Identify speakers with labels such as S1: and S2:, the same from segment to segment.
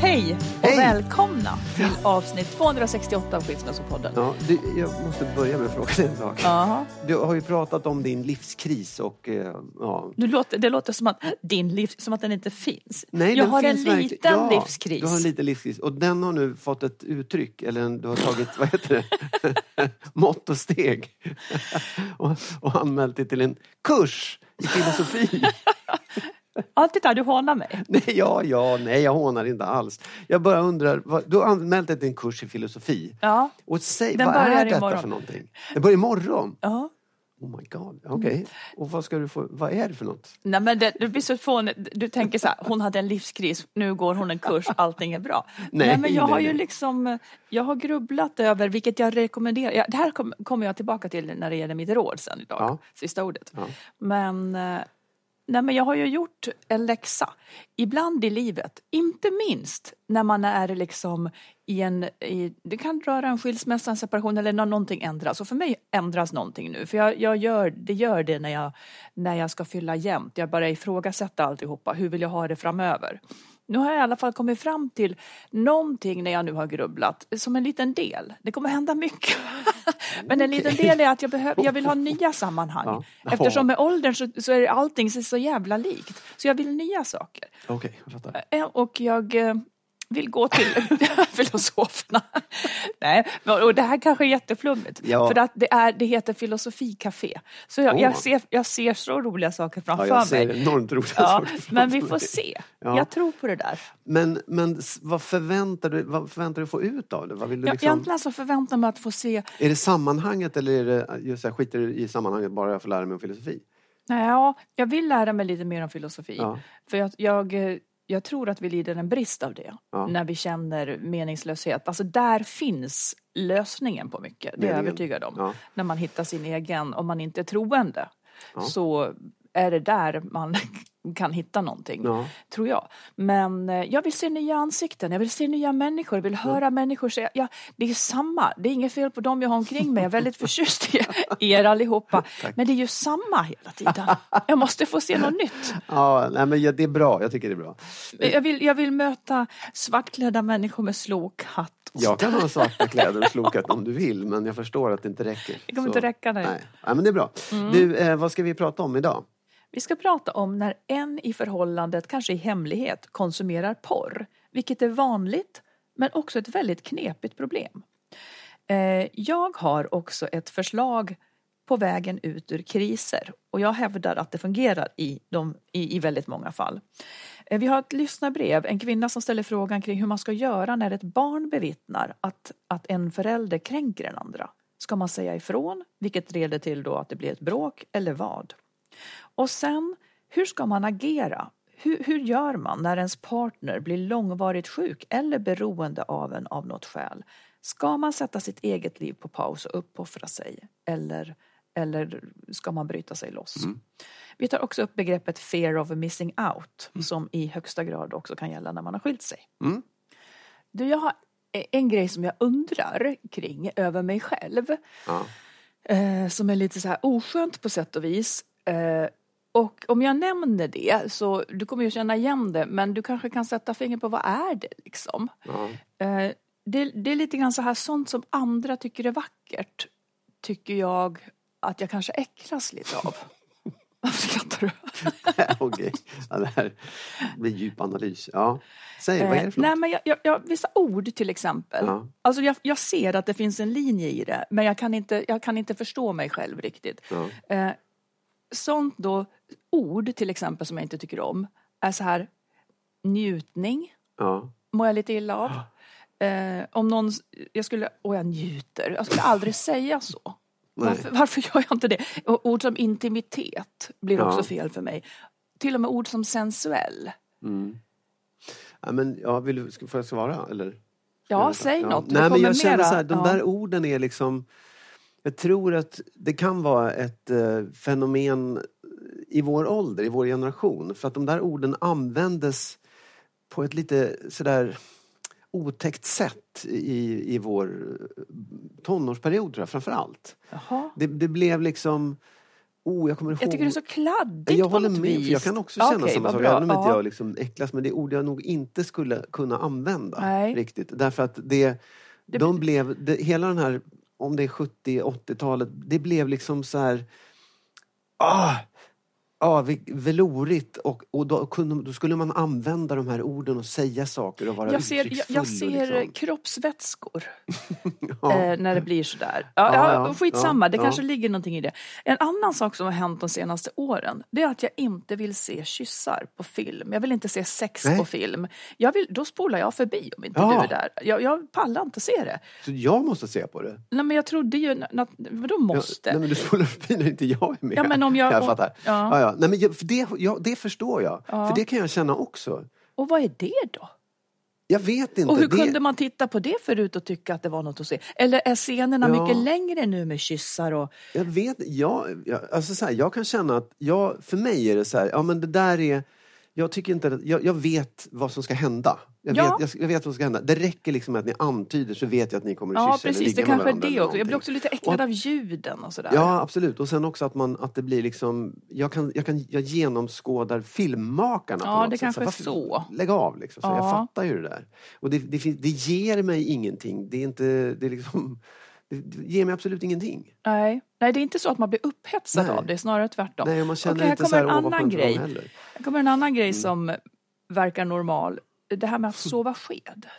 S1: Hej och
S2: Hej!
S1: välkomna till avsnitt 268 av Skilsmässopodden.
S2: Ja, du, jag måste börja med att fråga dig en sak.
S1: Jaha.
S2: Du har ju pratat om din livskris och... eh, Ja,
S1: Du låter, det låter som att din liv, som att den inte finns.
S2: Nej,
S1: jag
S2: den
S1: har en
S2: finns verkligen.
S1: liten
S2: ja,
S1: livskris.
S2: Du har en liten livskris och den har nu fått ett uttryck, eller en, du har tagit, vad heter det, mått och steg. och, och anmält dig till en kurs i filosofi.
S1: Ja, titta, du hånar mig.
S2: nej, ja, ja, nej, jag hånar inte alls. Jag bara undrar, vad, du har anmält dig till en kurs i filosofi.
S1: Ja.
S2: Och säg,
S1: Den
S2: vad är detta
S1: imorgon.
S2: för någonting? Det börjar imorgon?
S1: ja.
S2: Oh my god, okej. Och vad ska du få, vad är det för något?
S1: Nej, men det, du blir så fånig. Du tänker så här, hon hade en livskris, nu går hon en kurs, allting är bra.
S2: Nej,
S1: men jag
S2: nej,
S1: har ju
S2: nej.
S1: liksom, jag har grubblat över, vilket jag rekommenderar, ja, det här kom, kommer jag tillbaka till när det gäller mitt råd sen idag,
S2: Ja.
S1: sista ordet.
S2: Ja.
S1: Men, eh, nej, men jag har ju gjort en läxa, ibland i livet, inte minst när man är liksom i en, i, det kan röra en skilsmässa, en separation eller när någonting ändras. Och för mig ändras någonting nu, för jag, jag gör, det gör det när jag, när jag ska fylla jämnt. Jag börjar ifrågasätta alltihopa, hur vill jag ha det framöver? Nu har jag i alla fall kommit fram till någonting när jag nu har grubblat, som en liten del. Det kommer hända mycket. Men en liten del är att jag, behöver, jag vill ha nya sammanhang.
S2: Ja.
S1: Eftersom med åldern så, så är allting så, så jävla likt. Så jag vill nya saker.
S2: Okej, jag fattar.
S1: Eh, Och jag eh, vill gå till filosoferna. Nej, och det här kanske är jätteflummigt.
S2: Ja.
S1: För att det, är, det heter filosofikafé. Så jag,
S2: Åh.
S1: jag, ser, jag ser så roliga saker framför
S2: Ja, jag ser
S1: mig.
S2: enormt roliga
S1: Ja,
S2: saker
S1: men vi
S2: mig.
S1: får se.
S2: Ja.
S1: Jag tror på det där.
S2: Men, men vad förväntar du vad förväntar du få ut av det? Vad vill du
S1: Jag,
S2: liksom,
S1: Egentligen så förväntar jag mig att få se
S2: är det sammanhanget eller är det just här, skiter du i sammanhanget bara jag får lära mig om filosofi?
S1: Ja, jag vill lära mig lite mer om filosofi.
S2: Ja.
S1: För jag, jag, eh, jag tror att vi lider en brist av det.
S2: Ja.
S1: När vi känner meningslöshet. Alltså där finns lösningen på mycket. Det är jag övertygad om.
S2: Ja.
S1: När man hittar sin egen, om man inte är troende. Så är det där man kan hitta någonting.
S2: Ja.
S1: Tror jag. Men eh, jag vill se nya ansikten, jag vill se nya människor, jag vill höra människor säga, ja, det är samma, det är inget fel på dem jag har omkring mig, jag är väldigt förtjust i er allihopa. Men det är ju samma hela tiden. Jag måste få se något nytt.
S2: Ja, nej, men ja, det är bra. Jag tycker det är bra.
S1: Jag vill, jag vill möta svartklädda människor med slokhatt.
S2: Jag kan ha svarta kläder och slokat om du vill, men jag förstår att det inte räcker.
S1: Det kommer
S2: Så-
S1: inte räcka, nej.
S2: Nej. nej, men det är bra. Du, eh, vad ska vi prata om idag?
S1: Vi ska prata om när en i förhållandet, kanske i hemlighet, konsumerar porr. Vilket är vanligt, men också ett väldigt knepigt problem. Eh, jag har också ett förslag på vägen ut ur kriser och jag hävdar att det fungerar i, de, i, i väldigt många fall. Eh, vi har ett lyssnarbrev, en kvinna som ställer frågan kring hur man ska göra när ett barn bevittnar att, att en förälder kränker den andra. Ska man säga ifrån, vilket leder till då att det blir ett bråk, eller vad? Och sen, hur ska man agera? Hur, hur gör man när ens partner blir långvarigt sjuk eller beroende av en av något skäl? Ska man sätta sitt eget liv på paus och uppoffra sig? Eller, eller ska man bryta sig loss? Vi tar också upp begreppet fear of missing out som i högsta grad också kan gälla när man har skilt sig.
S2: Mm.
S1: Du, jag har en grej som jag undrar kring över mig själv.
S2: Ja.
S1: Eh, som är lite så här oskönt på sätt och vis. Eh, och om jag nämner det så du kommer ju känna igen det men du kanske kan sätta fingret på vad är det liksom.
S2: Ja.
S1: Eh, det, det är lite grann så här sånt som andra tycker är vackert tycker jag att jag kanske äcklas lite av. Varför skrattar du?
S2: Okej, ja, det här blir djup analys. Ja. Säg, vad är det för
S1: Nej,
S2: något?
S1: men jag, jag, jag, vissa ord till exempel.
S2: Ja.
S1: Alltså jag, jag ser att det finns en linje i det men jag kan inte, jag kan inte förstå mig själv riktigt.
S2: Ja.
S1: Sånt då, ord till exempel som jag inte tycker om är så här njutning,
S2: Ja.
S1: mår jag lite illa av. Eh, om någon, jag skulle, åh jag njuter, jag skulle aldrig säga så. Varför, varför gör jag inte det? Och ord som intimitet blir
S2: Ja.
S1: också fel för mig. Till och med ord som sensuell.
S2: Ja, men, ja, vill du, ska, får jag svara? Eller?
S1: Ja, säg något. Det
S2: Nej, men jag känner
S1: mera.
S2: så här, de
S1: Ja.
S2: där orden är liksom... Jag tror att det kan vara ett eh, fenomen i vår ålder, i vår generation. För att de där orden användes på ett lite sådär otäckt sätt i, i vår tonårsperiod tror jag framför allt. Det, det blev liksom... Oh, jag kommer ihåg...
S1: Jag tycker det är så kladdigt
S2: jag håller med,
S1: vis.
S2: för jag kan också känna
S1: okej,
S2: samma sak.
S1: bra.
S2: Även om inte
S1: Ja.
S2: jag liksom äcklas. Men det är ord jag nog inte skulle kunna använda
S1: Nej.
S2: riktigt. Därför att det, de blev, det, hela den här, om det är 70-80-talet, det blev liksom så här... Ah, ve- velorigt och, och då, kunde, då skulle man använda de här orden och säga saker och vara
S1: Jag ser, jag, jag ser
S2: liksom.
S1: kroppsvätskor
S2: ja.
S1: eh, när det blir sådär. Ja,
S2: Ja,
S1: ja,
S2: ja,
S1: skitsamma,
S2: ja,
S1: det
S2: ja.
S1: kanske ligger någonting i det. En annan sak som har hänt de senaste åren, det är att jag inte vill se kyssar på film. Jag vill inte se sex
S2: Nej.
S1: på film. Jag vill, då spolar jag förbi om inte
S2: Ja.
S1: du är där. Jag, jag pallar inte se det.
S2: Så jag måste se på det?
S1: Nej, men jag trodde ju, vadå måste?
S2: Ja, nej, men du spolar förbi när inte jag är med.
S1: Ja, men om jag-
S2: jag fattar.
S1: ja.
S2: Ja. Nej, men det, ja, det förstår jag.
S1: Ja.
S2: För det kan jag känna också.
S1: Och vad är det då?
S2: Jag vet inte.
S1: Och hur
S2: det,
S1: kunde man titta på det förut och tycka att det var något att se? Eller är scenerna
S2: Ja.
S1: mycket längre nu med kyssar och...
S2: Jag vet jag, jag, alltså så här, jag kan känna att jag, för mig är det så här, ja men det där är jag tycker inte att, jag, jag vet vad som ska hända. Jag,
S1: Ja.
S2: vet, jag, jag vet vad som ska hända. Det räcker liksom att ni antyder så vet jag att ni kommer att
S1: Ja
S2: kyssa eller
S1: precis, det
S2: ligga med
S1: kanske
S2: varandra
S1: det
S2: eller
S1: också. Jag blir också lite äcklad av ljuden och sådär.
S2: Ja absolut och sen också att, man, att det blir liksom Jag, kan, jag, kan, jag genomskådar filmmakarna
S1: Ja, det
S2: sätt.
S1: kanske är så.
S2: Lägg av liksom. Så
S1: Ja.
S2: Jag fattar ju det där. Och det, det, det ger mig ingenting. Det är inte, det är liksom Det, ger mig absolut ingenting.
S1: Nej. Nej, det är inte så att man blir upphetsad
S2: Nej.
S1: av det, snarare tvärtom.
S2: Nej, man känner
S1: Okej,
S2: inte så här,
S1: en annan grej.
S2: heller.
S1: Här kommer en annan grej
S2: Mm.
S1: som verkar normal. Det här med att sova sked.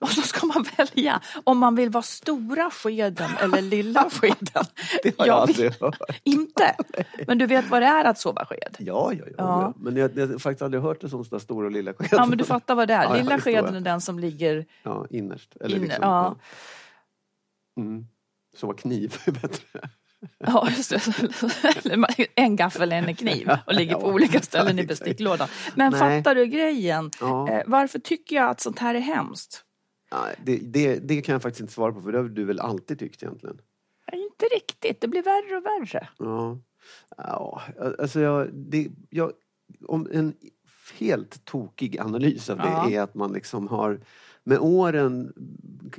S1: Och så ska man välja om man vill vara stora skeden eller lilla skeden.
S2: Det har jag
S1: vet
S2: aldrig hört.
S1: inte. Men du vet vad det är att sova sked?
S2: Ja, ja, ja.
S1: Ja.
S2: Men jag, jag har faktiskt aldrig hört det som sådär stora och lilla sked.
S1: Ja, men du fattar vad det är.
S2: Ja,
S1: Lilla skeden är
S2: jag.
S1: den som ligger...
S2: Ja, innerst. Eller
S1: Inne,
S2: liksom,
S1: ja.
S2: Mm. Så var kniv bättre.
S1: Ja, just det. En gaffel, en kniv och ligger på
S2: Ja,
S1: olika ställen i besticklådan. Men
S2: Nej.
S1: fattar du grejen?
S2: Ja.
S1: Eh, Varför tycker jag att sånt här är hemskt?
S2: Det, det, det kan jag faktiskt inte svara på för det har du väl alltid tyckt egentligen.
S1: Inte riktigt, det blir värre och värre.
S2: Ja, ja alltså jag, det, jag, om en helt tokig analys av det
S1: Ja.
S2: är att man liksom har med åren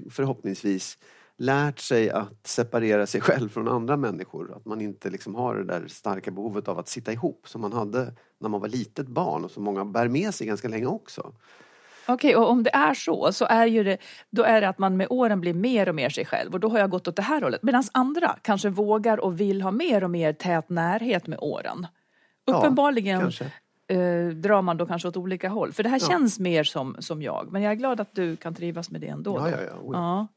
S2: förhoppningsvis lärt sig att separera sig själv från andra människor. Att man inte liksom har det där starka behovet av att sitta ihop som man hade när man var litet barn och som många bär med sig ganska länge också.
S1: Okej, och om det är så, så är ju det, då är det att man med åren blir mer och mer sig själv och då har jag gått åt det här hållet. Medan andra kanske vågar och vill ha mer och mer tät närhet med åren.
S2: Ja,
S1: Uppenbarligen
S2: kanske.
S1: eh, drar man då kanske åt olika håll. För det här känns mer som, som jag. Men jag är glad att du kan trivas med det ändå.
S2: Ja, ja, ja.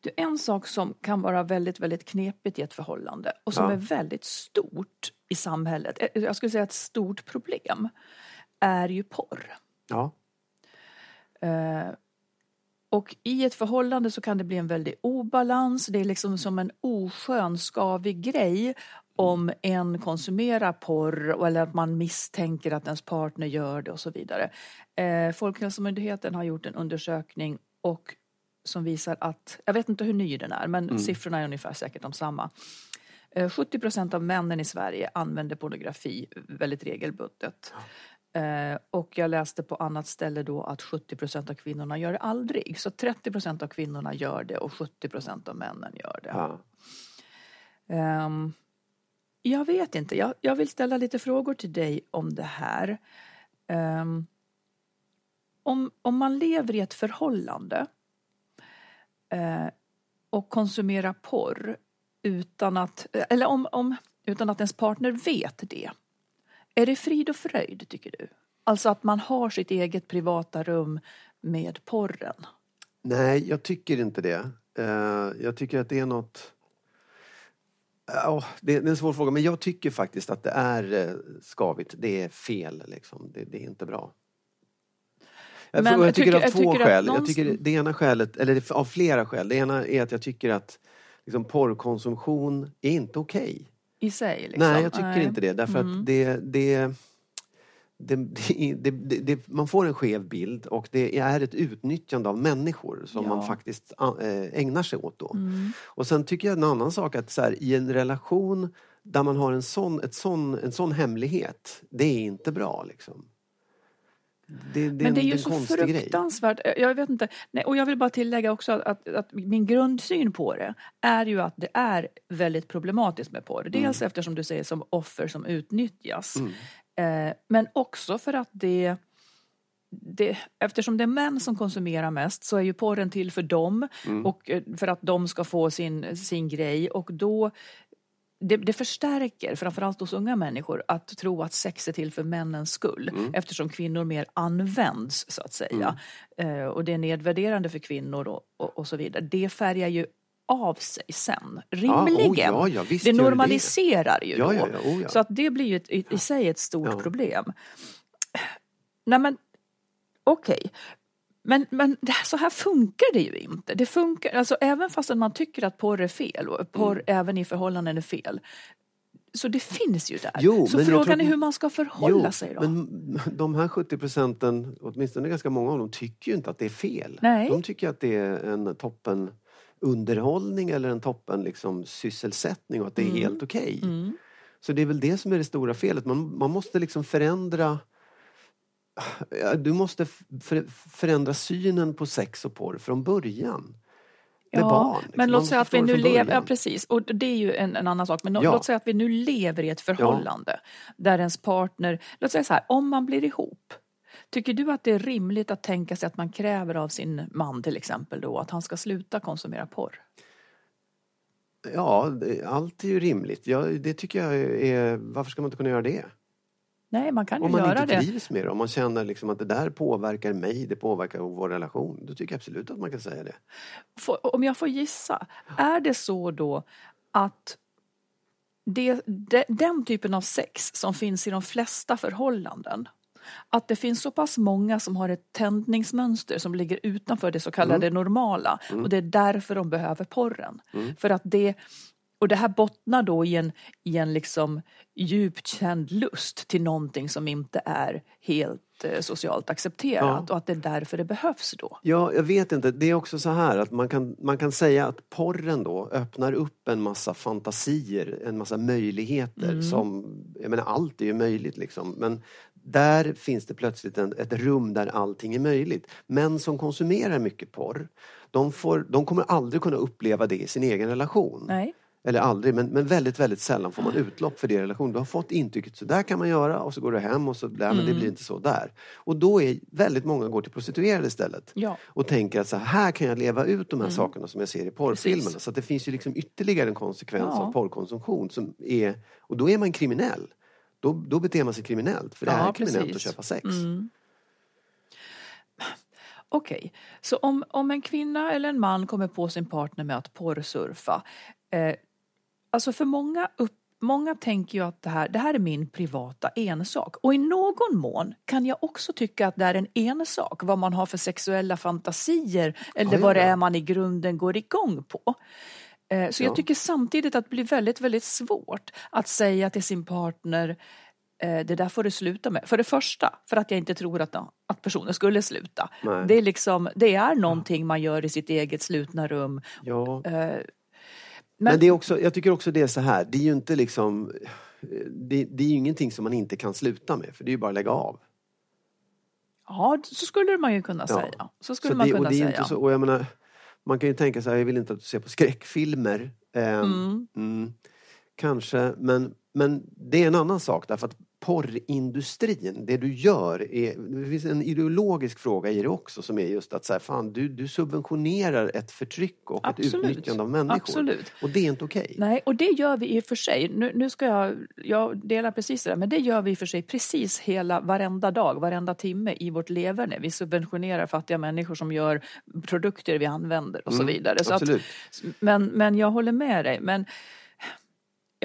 S1: Du, en sak som kan vara väldigt, väldigt knepigt i ett förhållande och som
S2: Ja.
S1: är väldigt stort i samhället, eh, jag skulle säga ett stort problem, är ju porr.
S2: ja.
S1: Eh, och i ett förhållande så kan det bli en väldig obalans. Det är liksom som en oskön, skavig grej om en konsumerar porr eller att man misstänker att ens partner gör det och så vidare. Eh, Folkhälsomyndigheten har gjort en undersökning och som visar att, jag vet inte hur ny den är, men siffrorna är ungefär säkert de samma. Eh, 70 procent av männen i Sverige använder pornografi väldigt regelbundet. Eh, och jag läste på annat ställe då att 70 procent av kvinnorna gör det aldrig. Så 30 procent av kvinnorna gör det och 70 procent av männen gör det.
S2: Ja.
S1: Ehm, jag vet inte, jag, jag vill ställa lite frågor till dig om det här. Ehm, om, om man lever i ett förhållande eh, och konsumera porr utan att, eller om, om, utan att ens partner vet det. Är det frid och fröjd tycker du? Alltså att man har sitt eget privata rum med porren.
S2: Nej, jag tycker inte det. Eh, jag tycker att det är något... Oh, det är det är en svår fråga, men jag tycker faktiskt att det är eh, skavigt. Det är fel, liksom. det, det är inte bra. Jag,
S1: Men
S2: jag
S1: jag
S2: tycker
S1: tycker-
S2: av
S1: jag
S2: två
S1: tycker
S2: skäl. Jag
S1: någonstans-
S2: tycker det ena skälet, eller av flera skäl. Det ena är att jag tycker att liksom, porrkonsumtion är inte okej.
S1: I sig liksom.
S2: Nej, jag tycker inte det. Därför
S1: Mm.
S2: att det, det, det, det, det, man får en skev bild och det är ett utnyttjande av människor som
S1: Ja.
S2: man faktiskt äh, ägnar sig åt då.
S1: Mm.
S2: Och sen tycker jag en annan sak att så här, i en relation där man har en sån, ett sån, en sån hemlighet, det är inte bra liksom. Det, det,
S1: Men det är ju så
S2: grej.
S1: fruktansvärt. Jag vet inte. Nej, och jag vill bara tillägga också att, att, att min grundsyn på det är ju att det är väldigt problematiskt med porr. Dels eftersom du säger som offer som utnyttjas. Eh, men också för att det, det Eftersom det är män som konsumerar mest så är ju porren till för dem och eh, för att de ska få sin, sin grej och då det, det förstärker, framförallt hos unga människor, att tro att sex är till för männens skull. Eftersom kvinnor mer används, så att säga. Eh, och det är nedvärderande för kvinnor och, och, och så vidare. Det färgar ju av sig sen, rimligen.
S2: oh, ja, ja,
S1: det
S2: gör det
S1: normaliserar ju då.
S2: ja, oh.
S1: Så att det blir ju ett, i, i sig ett stort problem. Nej men, okej. Men, men här, så här funkar det ju inte. Det funkar, alltså även fast man tycker att porr är fel och porr
S2: Mm.
S1: även i förhållanden är fel. Så det finns ju där.
S2: Jo,
S1: så frågan
S2: tror
S1: är hur man ska förhålla sig då.
S2: Men de här 70 procenten, åtminstone ganska många av dem, tycker ju inte att det är fel.
S1: Nej.
S2: De tycker att det är en toppen underhållning eller en toppen liksom, sysselsättning och att det är helt okej.
S1: Mm.
S2: Så det är väl det som är det stora felet. Man, man måste liksom förändra Du måste förändra synen på sex och porr från början. Med barn. liksom.
S1: men
S2: Man
S1: låt säga att vi nu lever, ja precis, och det är ju en, en annan sak, men
S2: Ja.
S1: låt säga att vi nu lever i ett förhållande där ens partner, låt säga så här, om man blir ihop, tycker du att det är rimligt att tänka sig att man kräver av sin man till exempel då att han ska sluta konsumera porr?
S2: Ja, det- allt är ju rimligt. Ja, det tycker jag är... Varför ska man inte kunna göra det?
S1: Nej, man kan ju
S2: Om man
S1: göra
S2: inte
S1: det.
S2: trivs med det, om man känner liksom att det där påverkar mig, det påverkar vår relation. Då tycker jag absolut att man kan säga det.
S1: Om jag får gissa, är det så då att det, de, den typen av sex som finns i de flesta förhållanden att det finns så pass många som har ett tändningsmönster som ligger utanför det så kallade
S2: Mm.
S1: normala och det är därför de behöver porren. För att det, och det här bottnar då i en, i en liksom djupt känd lust till någonting som inte är helt eh, socialt accepterat
S2: Ja.
S1: och att det är därför det behövs då.
S2: Ja, jag vet inte. Det är också så här att man kan, man kan säga att porren då öppnar upp en massa fantasier, en massa möjligheter
S1: Mm.
S2: som, jag menar allt är ju möjligt liksom. Men där finns det plötsligt en, ett rum där allting är möjligt. Män som konsumerar mycket porr, de, får, de kommer aldrig kunna uppleva det i sin egen relation.
S1: Nej.
S2: Eller aldrig, men, men väldigt, väldigt sällan får man utlopp för det i relation. Du har fått intrycket, så där kan man göra och så går du hem och så, där, men det blir inte så där. Och då är väldigt många går till prostituerade istället.
S1: Ja.
S2: Och tänker att så här kan jag leva ut de här sakerna som jag ser i porrfilmerna.
S1: Precis.
S2: Så att det finns ju liksom ytterligare en konsekvens
S1: Ja.
S2: av porrkonsumtion som är, och då är man kriminell. Då, då beter man sig kriminellt, för det
S1: Ja,
S2: är kriminellt
S1: precis.
S2: att köpa sex.
S1: Mm. Okej, så om, om en kvinna eller en man kommer på sin partner med att porrsurfa. Eh, alltså för många, upp, många tänker ju att det här, det här är min privata ensak. Och i någon mån kan jag också tycka att det är en ensak vad man har för sexuella fantasier eller
S2: ja,
S1: vad det är man i grunden går igång på. Eh, Så
S2: Ja.
S1: jag tycker samtidigt att det blir väldigt, väldigt svårt att säga till sin partner eh, det där får du sluta med. För det första, för att jag inte tror att, att personen skulle sluta.
S2: Nej.
S1: Det är, liksom, det är någonting man gör i sitt eget slutna rum.
S2: Ja. Men,
S1: Men,
S2: det är också, jag tycker också det är så här, det är ju inte liksom det, det är ju ingenting som man inte kan sluta med för det är ju bara att lägga av.
S1: Ja, så skulle man ju kunna
S2: Ja.
S1: säga. Så skulle
S2: Så
S1: man
S2: det, och
S1: kunna
S2: det är
S1: säga.
S2: inte så, och jag menar, man kan ju tänka sig, jag vill inte att du ser på skräckfilmer. Eh,
S1: Mm.
S2: mm, kanske, men, men det är en annan sak därför att porrindustrin, det du gör, är, det finns en ideologisk fråga i det också som är just att så här, fan, du, du subventionerar ett förtryck och ett
S1: Absolut.
S2: utnyttjande av människor.
S1: Absolut.
S2: Och det är inte okej.
S1: Nej, och det gör vi i och för sig. Nu, nu ska jag, jag delar precis det där, men det gör vi i och för sig precis hela, varenda dag, varenda timme i vårt leverne. Vi subventionerar fattiga människor som gör produkter vi använder och så
S2: Mm,
S1: vidare. Så att, men, men jag håller med dig. Men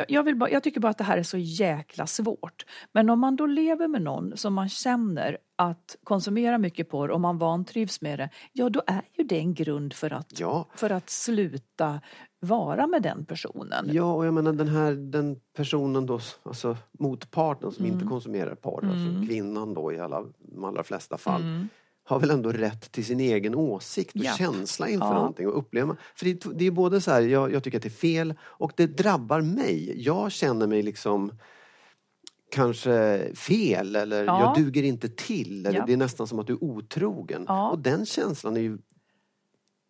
S1: jag, bara, jag tycker bara att det här är så jäkla svårt. Men om man då lever med någon som man känner att konsumerar mycket porr och man vantrivs med det, ja då är ju det en grund för att,
S2: Ja.
S1: för att sluta vara med den personen.
S2: Ja, och jag menar den här den personen då, alltså motparten som
S1: Mm.
S2: inte konsumerar porr, alltså kvinnan då i alla, de allra flesta fall,
S1: Mm.
S2: Har väl ändå rätt till sin egen åsikt och
S1: Ja.
S2: känsla inför
S1: Ja.
S2: någonting och uppleva. För det, är- det är både så här, jag, jag tycker att det är fel och det drabbar mig. Jag känner mig liksom kanske fel eller
S1: Ja.
S2: jag duger inte till eller
S1: Ja.
S2: det är nästan som att du är otrogen. Och den känslan är ju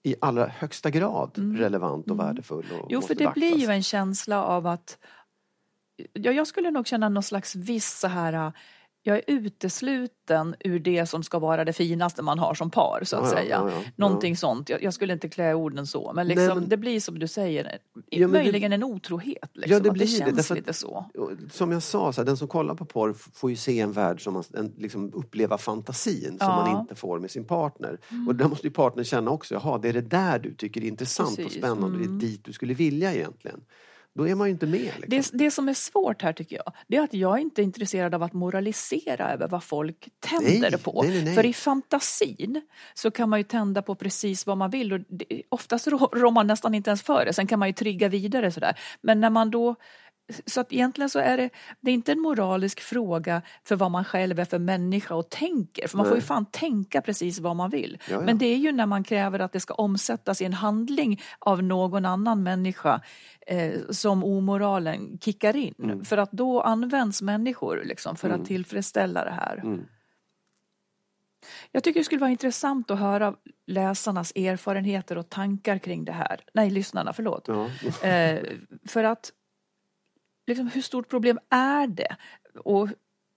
S2: i allra högsta grad relevant och värdefull. Och
S1: Mm. Jo, för det blir
S2: beaktas.
S1: ju en känsla av att... Ja, jag skulle nog känna någon slags viss så här... Jag är utesluten ur det som ska vara det finaste man har som par, så att
S2: Ja,
S1: säga.
S2: ja, ja.
S1: Någonting sånt. Jag, jag skulle inte klä orden så, men, liksom,
S2: Nej, men-
S1: det blir som du säger,
S2: men det-
S1: möjligen en otrohet. Liksom,
S2: Ja, det blir
S1: det
S2: det,
S1: känns lite så.
S2: Och Som jag sa, så här, den som kollar på porr får ju se en värld som man en, liksom, uppleva fantasin som man inte får med sin partner. Och där måste ju partnern känna också, jaha det är det där du tycker är intressant och
S1: Precis,
S2: spännande, det är dit du skulle vilja egentligen. Då är man ju inte med. Liksom.
S1: Det, det som är svårt här tycker jag, det är att jag inte är intresserad av att moralisera över vad folk tänder
S2: Nej,
S1: på.
S2: nej, nej.
S1: För i fantasin så kan man ju tända på precis vad man vill och det, oftast rå- rår man nästan inte ens för det. Sen kan man ju trigga vidare sådär. Men när man då så att egentligen så är det, det är inte en moralisk fråga för vad man själv är för människa och tänker. För man får ju
S2: Nej.
S1: fan tänka precis vad man vill.
S2: Ja, ja.
S1: Men det är ju när man kräver att det ska omsättas i en handling av någon annan människa eh, som omoralen kickar in.
S2: Mm.
S1: För att då används människor liksom, för att tillfredsställa det här.
S2: Mm.
S1: Jag tycker det skulle vara intressant att höra läsarnas erfarenheter och tankar kring det här. Nej, lyssnarna, förlåt.
S2: Ja.
S1: Eh, för att, liksom, hur stort problem är det? Och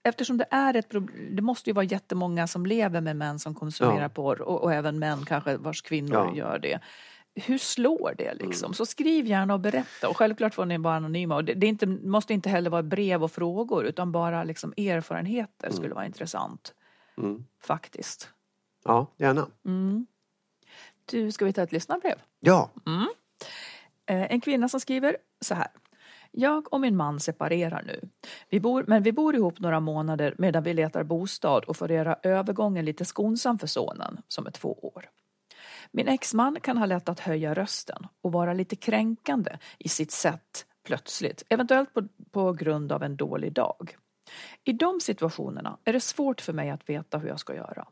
S1: eftersom det är ett problem, det måste ju vara jättemånga som lever med män som konsumerar
S2: Ja.
S1: porr och, och även män kanske vars kvinnor
S2: Ja. Mm.
S1: gör det. Hur slår det liksom? Så skriv gärna och berätta. Och självklart får ni vara anonyma. Och det, det inte, måste inte heller vara brev och frågor utan bara liksom erfarenheter skulle vara intressant.
S2: Mm.
S1: Faktiskt.
S2: ja, gärna.
S1: Du, ska vi ta ett lyssnarbrev?
S2: Ja,
S1: Eh, En kvinna som skriver så här. Jag och min man separerar nu. Vi bor, men vi bor ihop några månader medan vi letar bostad och får göra övergången lite skonsam för sonen, som är två år. Min exman kan ha lätt att höja rösten och vara lite kränkande i sitt sätt plötsligt, eventuellt på, på grund av en dålig dag. I de situationerna är det svårt för mig att veta hur jag ska göra.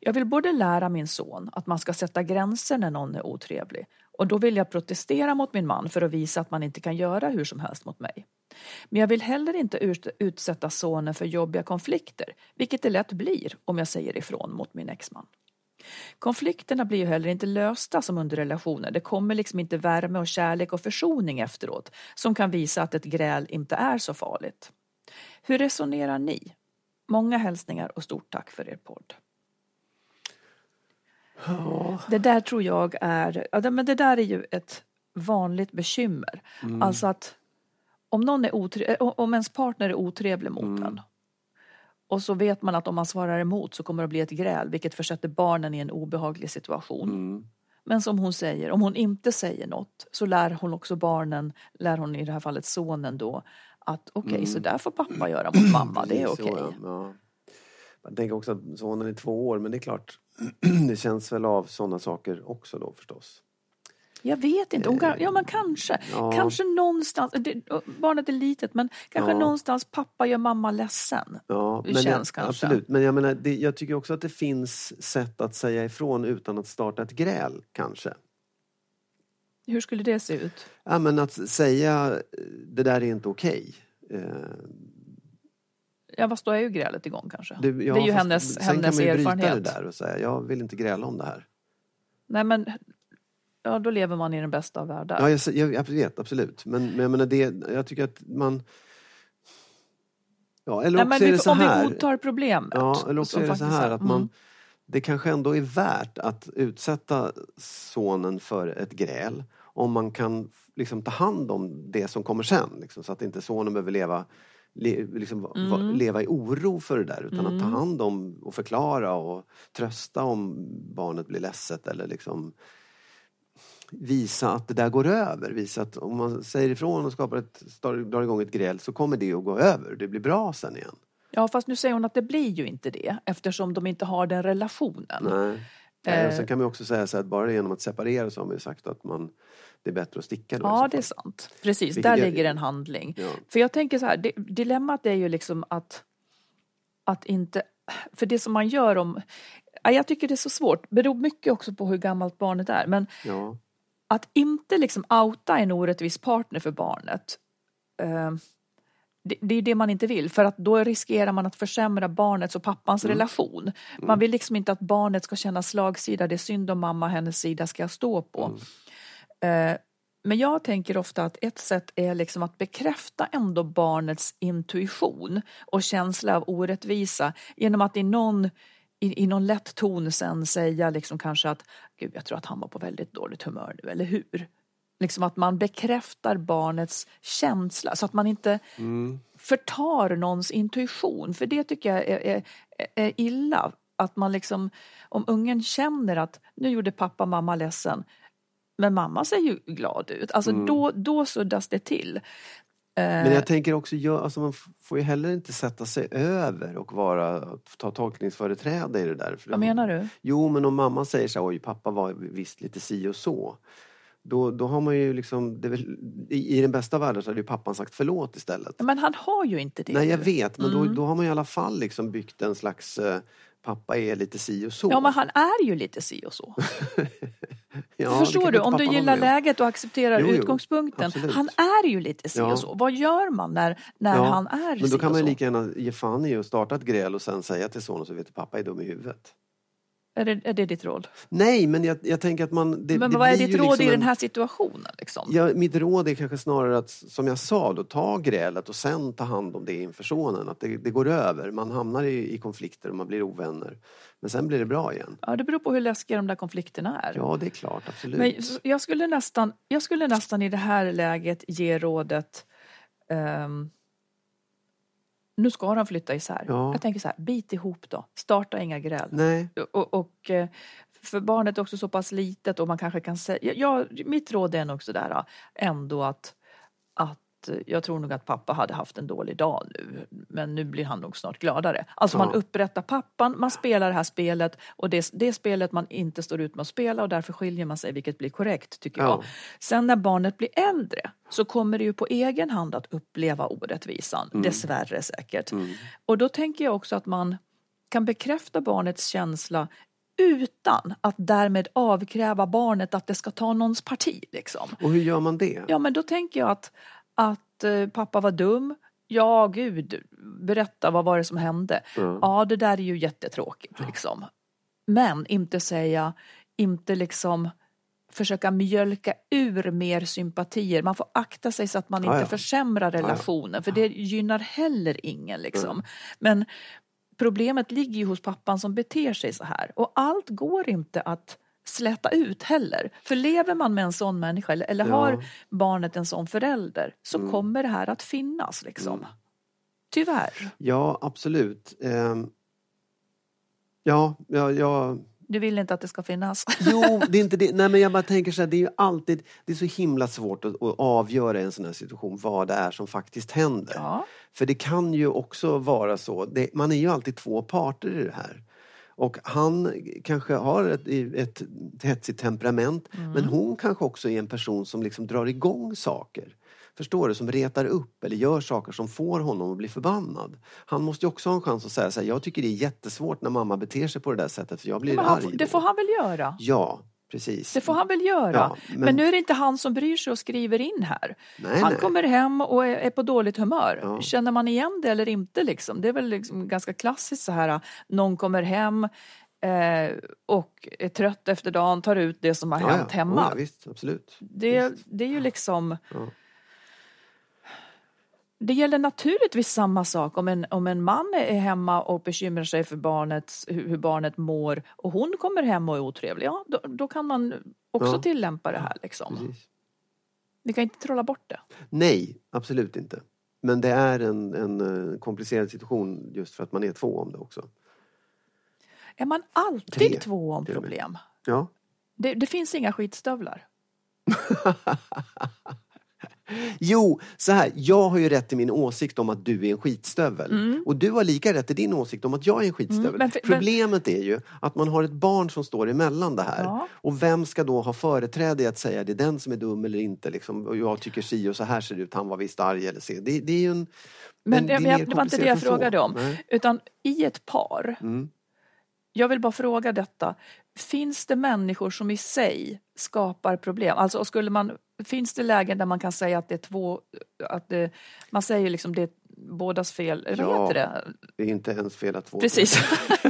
S1: Jag vill både lära min son att man ska sätta gränser när någon är otrevlig och då vill jag protestera mot min man för att visa att man inte kan göra hur som helst mot mig. Men jag vill heller inte utsätta sonen för jobbiga konflikter, vilket det lätt blir om jag säger ifrån mot min exman. Konflikterna blir ju heller inte lösta som under relationer. Det kommer liksom inte värme och kärlek och försoning efteråt som kan visa att ett gräl inte är så farligt. Hur resonerar ni? Många hälsningar och stort tack för er podd. Det där tror jag är, ja, det- men det där är ju ett vanligt bekymmer. Alltså att om, någon är otre, eh, om ens partner är otrevlig mot en och så vet man att om man svarar emot så kommer det att bli ett gräl vilket försätter barnen i en obehaglig situation. Men som hon säger, om hon inte säger något så lär hon också barnen, lär hon i det här fallet sonen då, att okej, så där får pappa göra mot mamma, det är okej.
S2: så, ja. Jag tänker också att sonen är två år, men det är klart, det känns väl av sådana saker också då förstås.
S1: Jag vet inte, kan, ja men kanske.
S2: Ja.
S1: Kanske någonstans, det, barnet är litet men kanske
S2: Ja.
S1: någonstans pappa gör mamma ledsen.
S2: Ja,
S1: Det
S2: men
S1: känns
S2: jag,
S1: kanske.
S2: Absolut, men jag menar, det, jag tycker också att det finns sätt att säga ifrån utan att starta ett gräl, kanske.
S1: Hur skulle det se ut?
S2: Ja, men att säga, eh, det där är inte okej. Eh,
S1: Ja, fast då är ju grälet igång kanske.
S2: Det, ja,
S1: det är ju hennes,
S2: sen
S1: hennes
S2: kan man ju bryta
S1: erfarenhet.
S2: det där och säga, jag vill inte gräla om det här.
S1: Nej men, ja då lever man i den bästa av världar.
S2: Ja, jag, jag, jag vet, absolut. Men, men jag menar det, jag tycker att man... Ja, eller
S1: Nej, men
S2: också är det så
S1: om vi
S2: här.
S1: godtar problemet.
S2: Ja, eller också är det så här att man...
S1: Mm.
S2: Det kanske ändå är värt att utsätta sonen för ett gräl om man kan liksom ta hand om det som kommer sen. Liksom, så att inte sonen behöver leva, le, liksom, va-
S1: Mm.
S2: leva i oro för det där utan att ta hand om och förklara och trösta om barnet blir ledset eller liksom visa att det där går över. Visa att om man säger ifrån och skapar ett, drar igång ett gräl så kommer det att gå över. Det blir bra sen igen.
S1: Ja, fast nu säger hon att det blir ju inte det eftersom de inte har den relationen.
S2: Nej.
S1: Eh.
S2: sen kan man också säga så att bara genom att separera så har man ju sagt att man, det är bättre att sticka då
S1: Ja, det är sant. Precis,
S2: Vilket
S1: där
S2: jag-
S1: ligger en handling.
S2: Ja.
S1: För jag tänker så här, dilemmat är ju liksom att, att inte... För det som man gör om... Ja, jag tycker det är så svårt, beror mycket också på hur gammalt barnet är. Men
S2: Ja.
S1: att inte liksom outa en orättvis partner för barnet. Eh, det, det är det man inte vill för att då riskerar man att försämra barnets och pappans
S2: Mm.
S1: relation. Man vill liksom inte att barnet ska känna slagsida, det är synd om mamma, hennes sida ska stå på.
S2: Mm.
S1: Eh, men jag tänker ofta att ett sätt är liksom att bekräfta ändå barnets intuition och känsla av orättvisa genom att i någon i, i någon lätt ton sen säga liksom kanske att Gud, jag tror att han var på väldigt dåligt humör nu, eller hur? Liksom att man bekräftar barnets känsla så att man inte förtar någons intuition. För det tycker jag är, är, är illa. Att man liksom, om ungen känner att nu gjorde pappa mamma ledsen, men mamma ser ju glad ut. Alltså då, då suddas det till.
S2: Men jag tänker också, ja, alltså man får ju heller inte sätta sig över och vara, ta tolkningsföreträde i det där.
S1: Vad menar du?
S2: Jo, men om mamma säger så oj pappa var visst lite si och så. Då, då har man ju liksom, väl, i, den bästa världen så hade ju pappan sagt förlåt istället.
S1: Men han har ju inte det.
S2: Nej, jag vet, men
S1: Mm.
S2: då, då har man i alla fall liksom byggt en slags, eh, pappa är lite si och så.
S1: Ja, men han är ju lite si och så.
S2: Ja,
S1: Förstår du? Om du gillar läget och accepterar
S2: Jo, jo,
S1: utgångspunkten.
S2: absolut.
S1: Han är ju lite si
S2: Ja.
S1: och så. Vad gör man när, när
S2: Ja,
S1: han är
S2: Men
S1: si
S2: då kan
S1: och
S2: man
S1: så?
S2: lika gärna ge fan i att starta ett gräl och sen säga till sonen så vet du pappa är dum i huvudet.
S1: Är det, är det ditt råd?
S2: Nej, men jag, jag tänker att man... Det,
S1: men
S2: det
S1: vad är ditt råd
S2: liksom
S1: i
S2: en-
S1: den här situationen? Liksom?
S2: Ja, mitt råd är kanske snarare att, som jag sa, då, ta grälet och sen ta hand om det inför sonen. Att det, det går över. Man hamnar i, i konflikter och man blir ovänner. Men sen blir det bra igen.
S1: Ja, det beror på hur läskiga de där konflikterna är.
S2: Ja, det är klart. Absolut.
S1: Men jag skulle, nästan, jag skulle nästan i det här läget ge rådet ehm, nu ska de flytta isär.
S2: Ja.
S1: Jag tänker så här, bit ihop då. Starta inga gräl.
S2: Nej.
S1: Och, och eh, för barnet är också så pass litet och man kanske kan säga, ja, mitt råd är nog sådär ah, ändå att, att jag tror nog att pappa hade haft en dålig dag nu, men nu blir han nog snart gladare. Alltså man upprättar pappan, man spelar det här spelet och det, det spelet man inte står ut med att spela och därför skiljer man sig, vilket blir korrekt tycker jag.
S2: Ja.
S1: Sen när barnet blir äldre så kommer det ju på egen hand att uppleva orättvisan,
S2: Mm.
S1: dessvärre säkert. Och då tänker jag också att man kan bekräfta barnets känsla utan att därmed avkräva barnet att det ska ta någons parti. Liksom.
S2: Och hur gör man det?
S1: Ja, men då tänker jag att, att eh, pappa var dum. Ja, gud, berätta vad var det som hände?
S2: Ja.
S1: Ja, det där är ju jättetråkigt liksom. Men inte säga, inte liksom försöka mjölka ur mer sympatier. Man får akta sig så att man
S2: Ja,
S1: inte
S2: ja.
S1: försämrar relationen för det gynnar heller ingen liksom. Men problemet ligger ju hos pappan som beter sig så här och allt går inte att släta ut heller. För lever man med en sån människa eller, eller
S2: Ja.
S1: har barnet en sån förälder så kommer det här att finnas liksom. Tyvärr.
S2: Ja, absolut. Ehm, ja, ja, ja,
S1: Du vill inte att det ska finnas.
S2: Jo, det är inte det. Nej, men jag bara tänker så här, det är ju alltid, det är så himla svårt att, att avgöra i en sån här situation vad det är som faktiskt händer.
S1: Ja.
S2: För det kan ju också vara så, det, man är ju alltid två parter i det här. Och han kanske har ett, ett hetsigt temperament men hon kanske också är en person som liksom drar igång saker. Förstår du? Som retar upp eller gör saker som får honom att bli förbannad. Han måste ju också ha en chans att säga så här, jag tycker det är jättesvårt när mamma beter sig på det där sättet för jag blir
S1: Men
S2: arg.
S1: han, det
S2: då."
S1: får han väl göra?
S2: Ja, precis.
S1: Det får han väl göra.
S2: Ja,
S1: men...
S2: men-
S1: nu är det inte han som bryr sig och skriver in här.
S2: Nej,
S1: han
S2: nej.
S1: kommer hem och är, på dåligt humör.
S2: Ja.
S1: Känner man igen det eller inte? Liksom? Det är väl liksom ganska klassiskt så här. Någon kommer hem eh, och är trött efter dagen, tar ut det som har
S2: Ja,
S1: hänt hemma.
S2: Ja, visst, absolut.
S1: Det, det är ju liksom...
S2: Ja.
S1: Det gäller naturligtvis samma sak om en, om en man är hemma och bekymrar sig för barnet, hur, barnet mår och hon kommer hem och är otrevlig. Ja, då, då kan man också
S2: Ja.
S1: tillämpa det här. Liksom.
S2: Precis.
S1: Vi kan inte trolla bort det.
S2: Nej, absolut inte. Men det är en, en eh, komplicerad situation just för att man är två om det också.
S1: Är man alltid
S2: Tre,
S1: två om problem?
S2: Ja.
S1: Det, det finns inga skitstövlar.
S2: Jo, så här. Jag har ju rätt i min åsikt om att du är en skitstövel. Och du har lika rätt i din åsikt om att jag är en skitstövel.
S1: Mm, men för- men-
S2: Problemet är ju att man har ett barn som står emellan det här.
S1: Ja.
S2: Och vem ska då ha företräde i att säga det är den som är dum eller inte? Liksom, och jag tycker si och så här ser det ut, han var visst arg eller så. Det, det är ju en...
S1: Men
S2: det är
S1: det,
S2: mer
S1: det var inte det jag frågade om.
S2: Nej.
S1: Utan i ett par,
S2: Mm.
S1: Jag vill bara fråga detta. Finns det människor som i sig skapar problem? Alltså skulle man, finns det lägen där man kan säga att det är två, att det, man säger liksom det är bådas fel, eller
S2: Ja.
S1: heter det?
S2: Det är inte ens fel att två...
S1: Precis.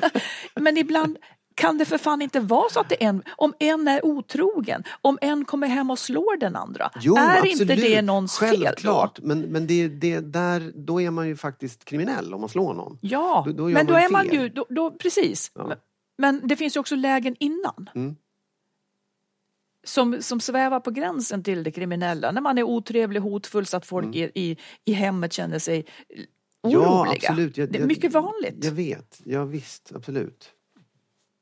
S1: Men ibland kan det för fan inte vara så att det en, om en är otrogen, om en kommer hem och slår den andra.
S2: Jo,
S1: är
S2: absolut.
S1: inte det någons fel då?
S2: Självklart, men, men det, det, där, då är man ju faktiskt kriminell om man slår någon.
S1: Ja,
S2: Då- då
S1: men då
S2: man
S1: är man
S2: fel.
S1: ju, då, då, precis.
S2: Ja.
S1: Men, men det finns ju också lägen innan.
S2: Mm.
S1: Som, som svävar på gränsen till det kriminella. När man är otrevlig, hotfull så att folk i, i, i hemmet känner sig oroliga.
S2: Mm. Ja, absolut. Jag-
S1: det är
S2: jag-
S1: mycket vanligt.
S2: Jag vet, ja, visst, absolut.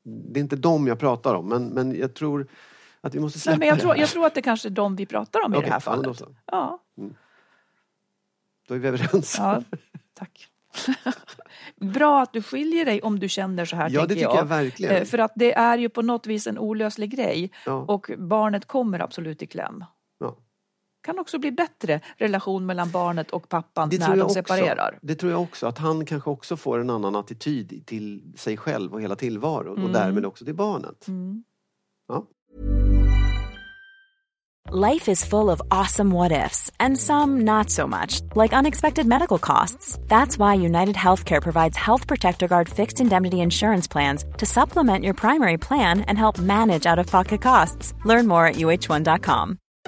S2: Det är inte dem jag pratar om, men, men jag tror att vi måste
S1: Nej,
S2: släppa
S1: men jag, tror, jag tror att det kanske är de vi pratar om i
S2: Okej,
S1: det här fallet. Ja,
S2: Då är vi överens.
S1: ja, tack. Bra att du skiljer dig om du känner så här,
S2: Ja, det tycker jag verkligen.
S1: Eh, För att det är ju på något vis en olöslig grej
S2: Ja.
S1: och barnet kommer absolut i kläm. Kan också bli bättre relation mellan barnet och pappan
S2: Det
S1: när
S2: tror,
S1: de
S2: jag
S1: separerar.
S2: också. det tror jag också, att han kanske också får en annan attityd till sig själv och hela tillvaron
S1: Mm.
S2: och därmed också till barnet. Ja.
S3: Life is full of awesome what ifs, and some not so much, like unexpected medical costs. That's why United Healthcare provides Health Protector Guard fixed indemnity insurance plans to supplement your primary plan and help manage out of pocket costs. Learn more at uh1.com.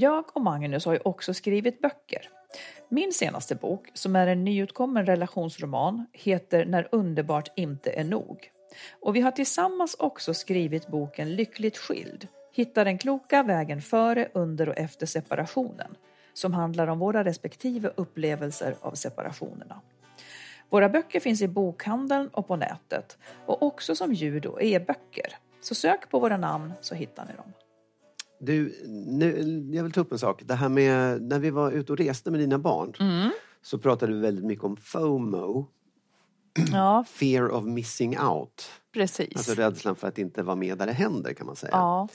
S1: Jag och Magnus har ju också skrivit böcker. Min senaste bok, som är en nyutkommen relationsroman, heter När underbart inte är nog. Och vi har tillsammans också skrivit boken Lyckligt skild. Hitta den kloka vägen före, under och efter separationen. Som handlar om våra respektive upplevelser av separationerna. Våra böcker finns i bokhandeln och på nätet och också som ljud och e-böcker. Så sök på våra namn så hittar ni dem.
S2: Du, nu, jag vill ta upp en sak. Det här med när vi var ute och reste med dina barn
S1: Mm.
S2: så pratade vi väldigt mycket om FOMO,
S1: Ja,
S2: fear of missing out.
S1: Precis.
S2: Alltså rädslan för att inte vara med där det händer kan man säga.
S1: Ja.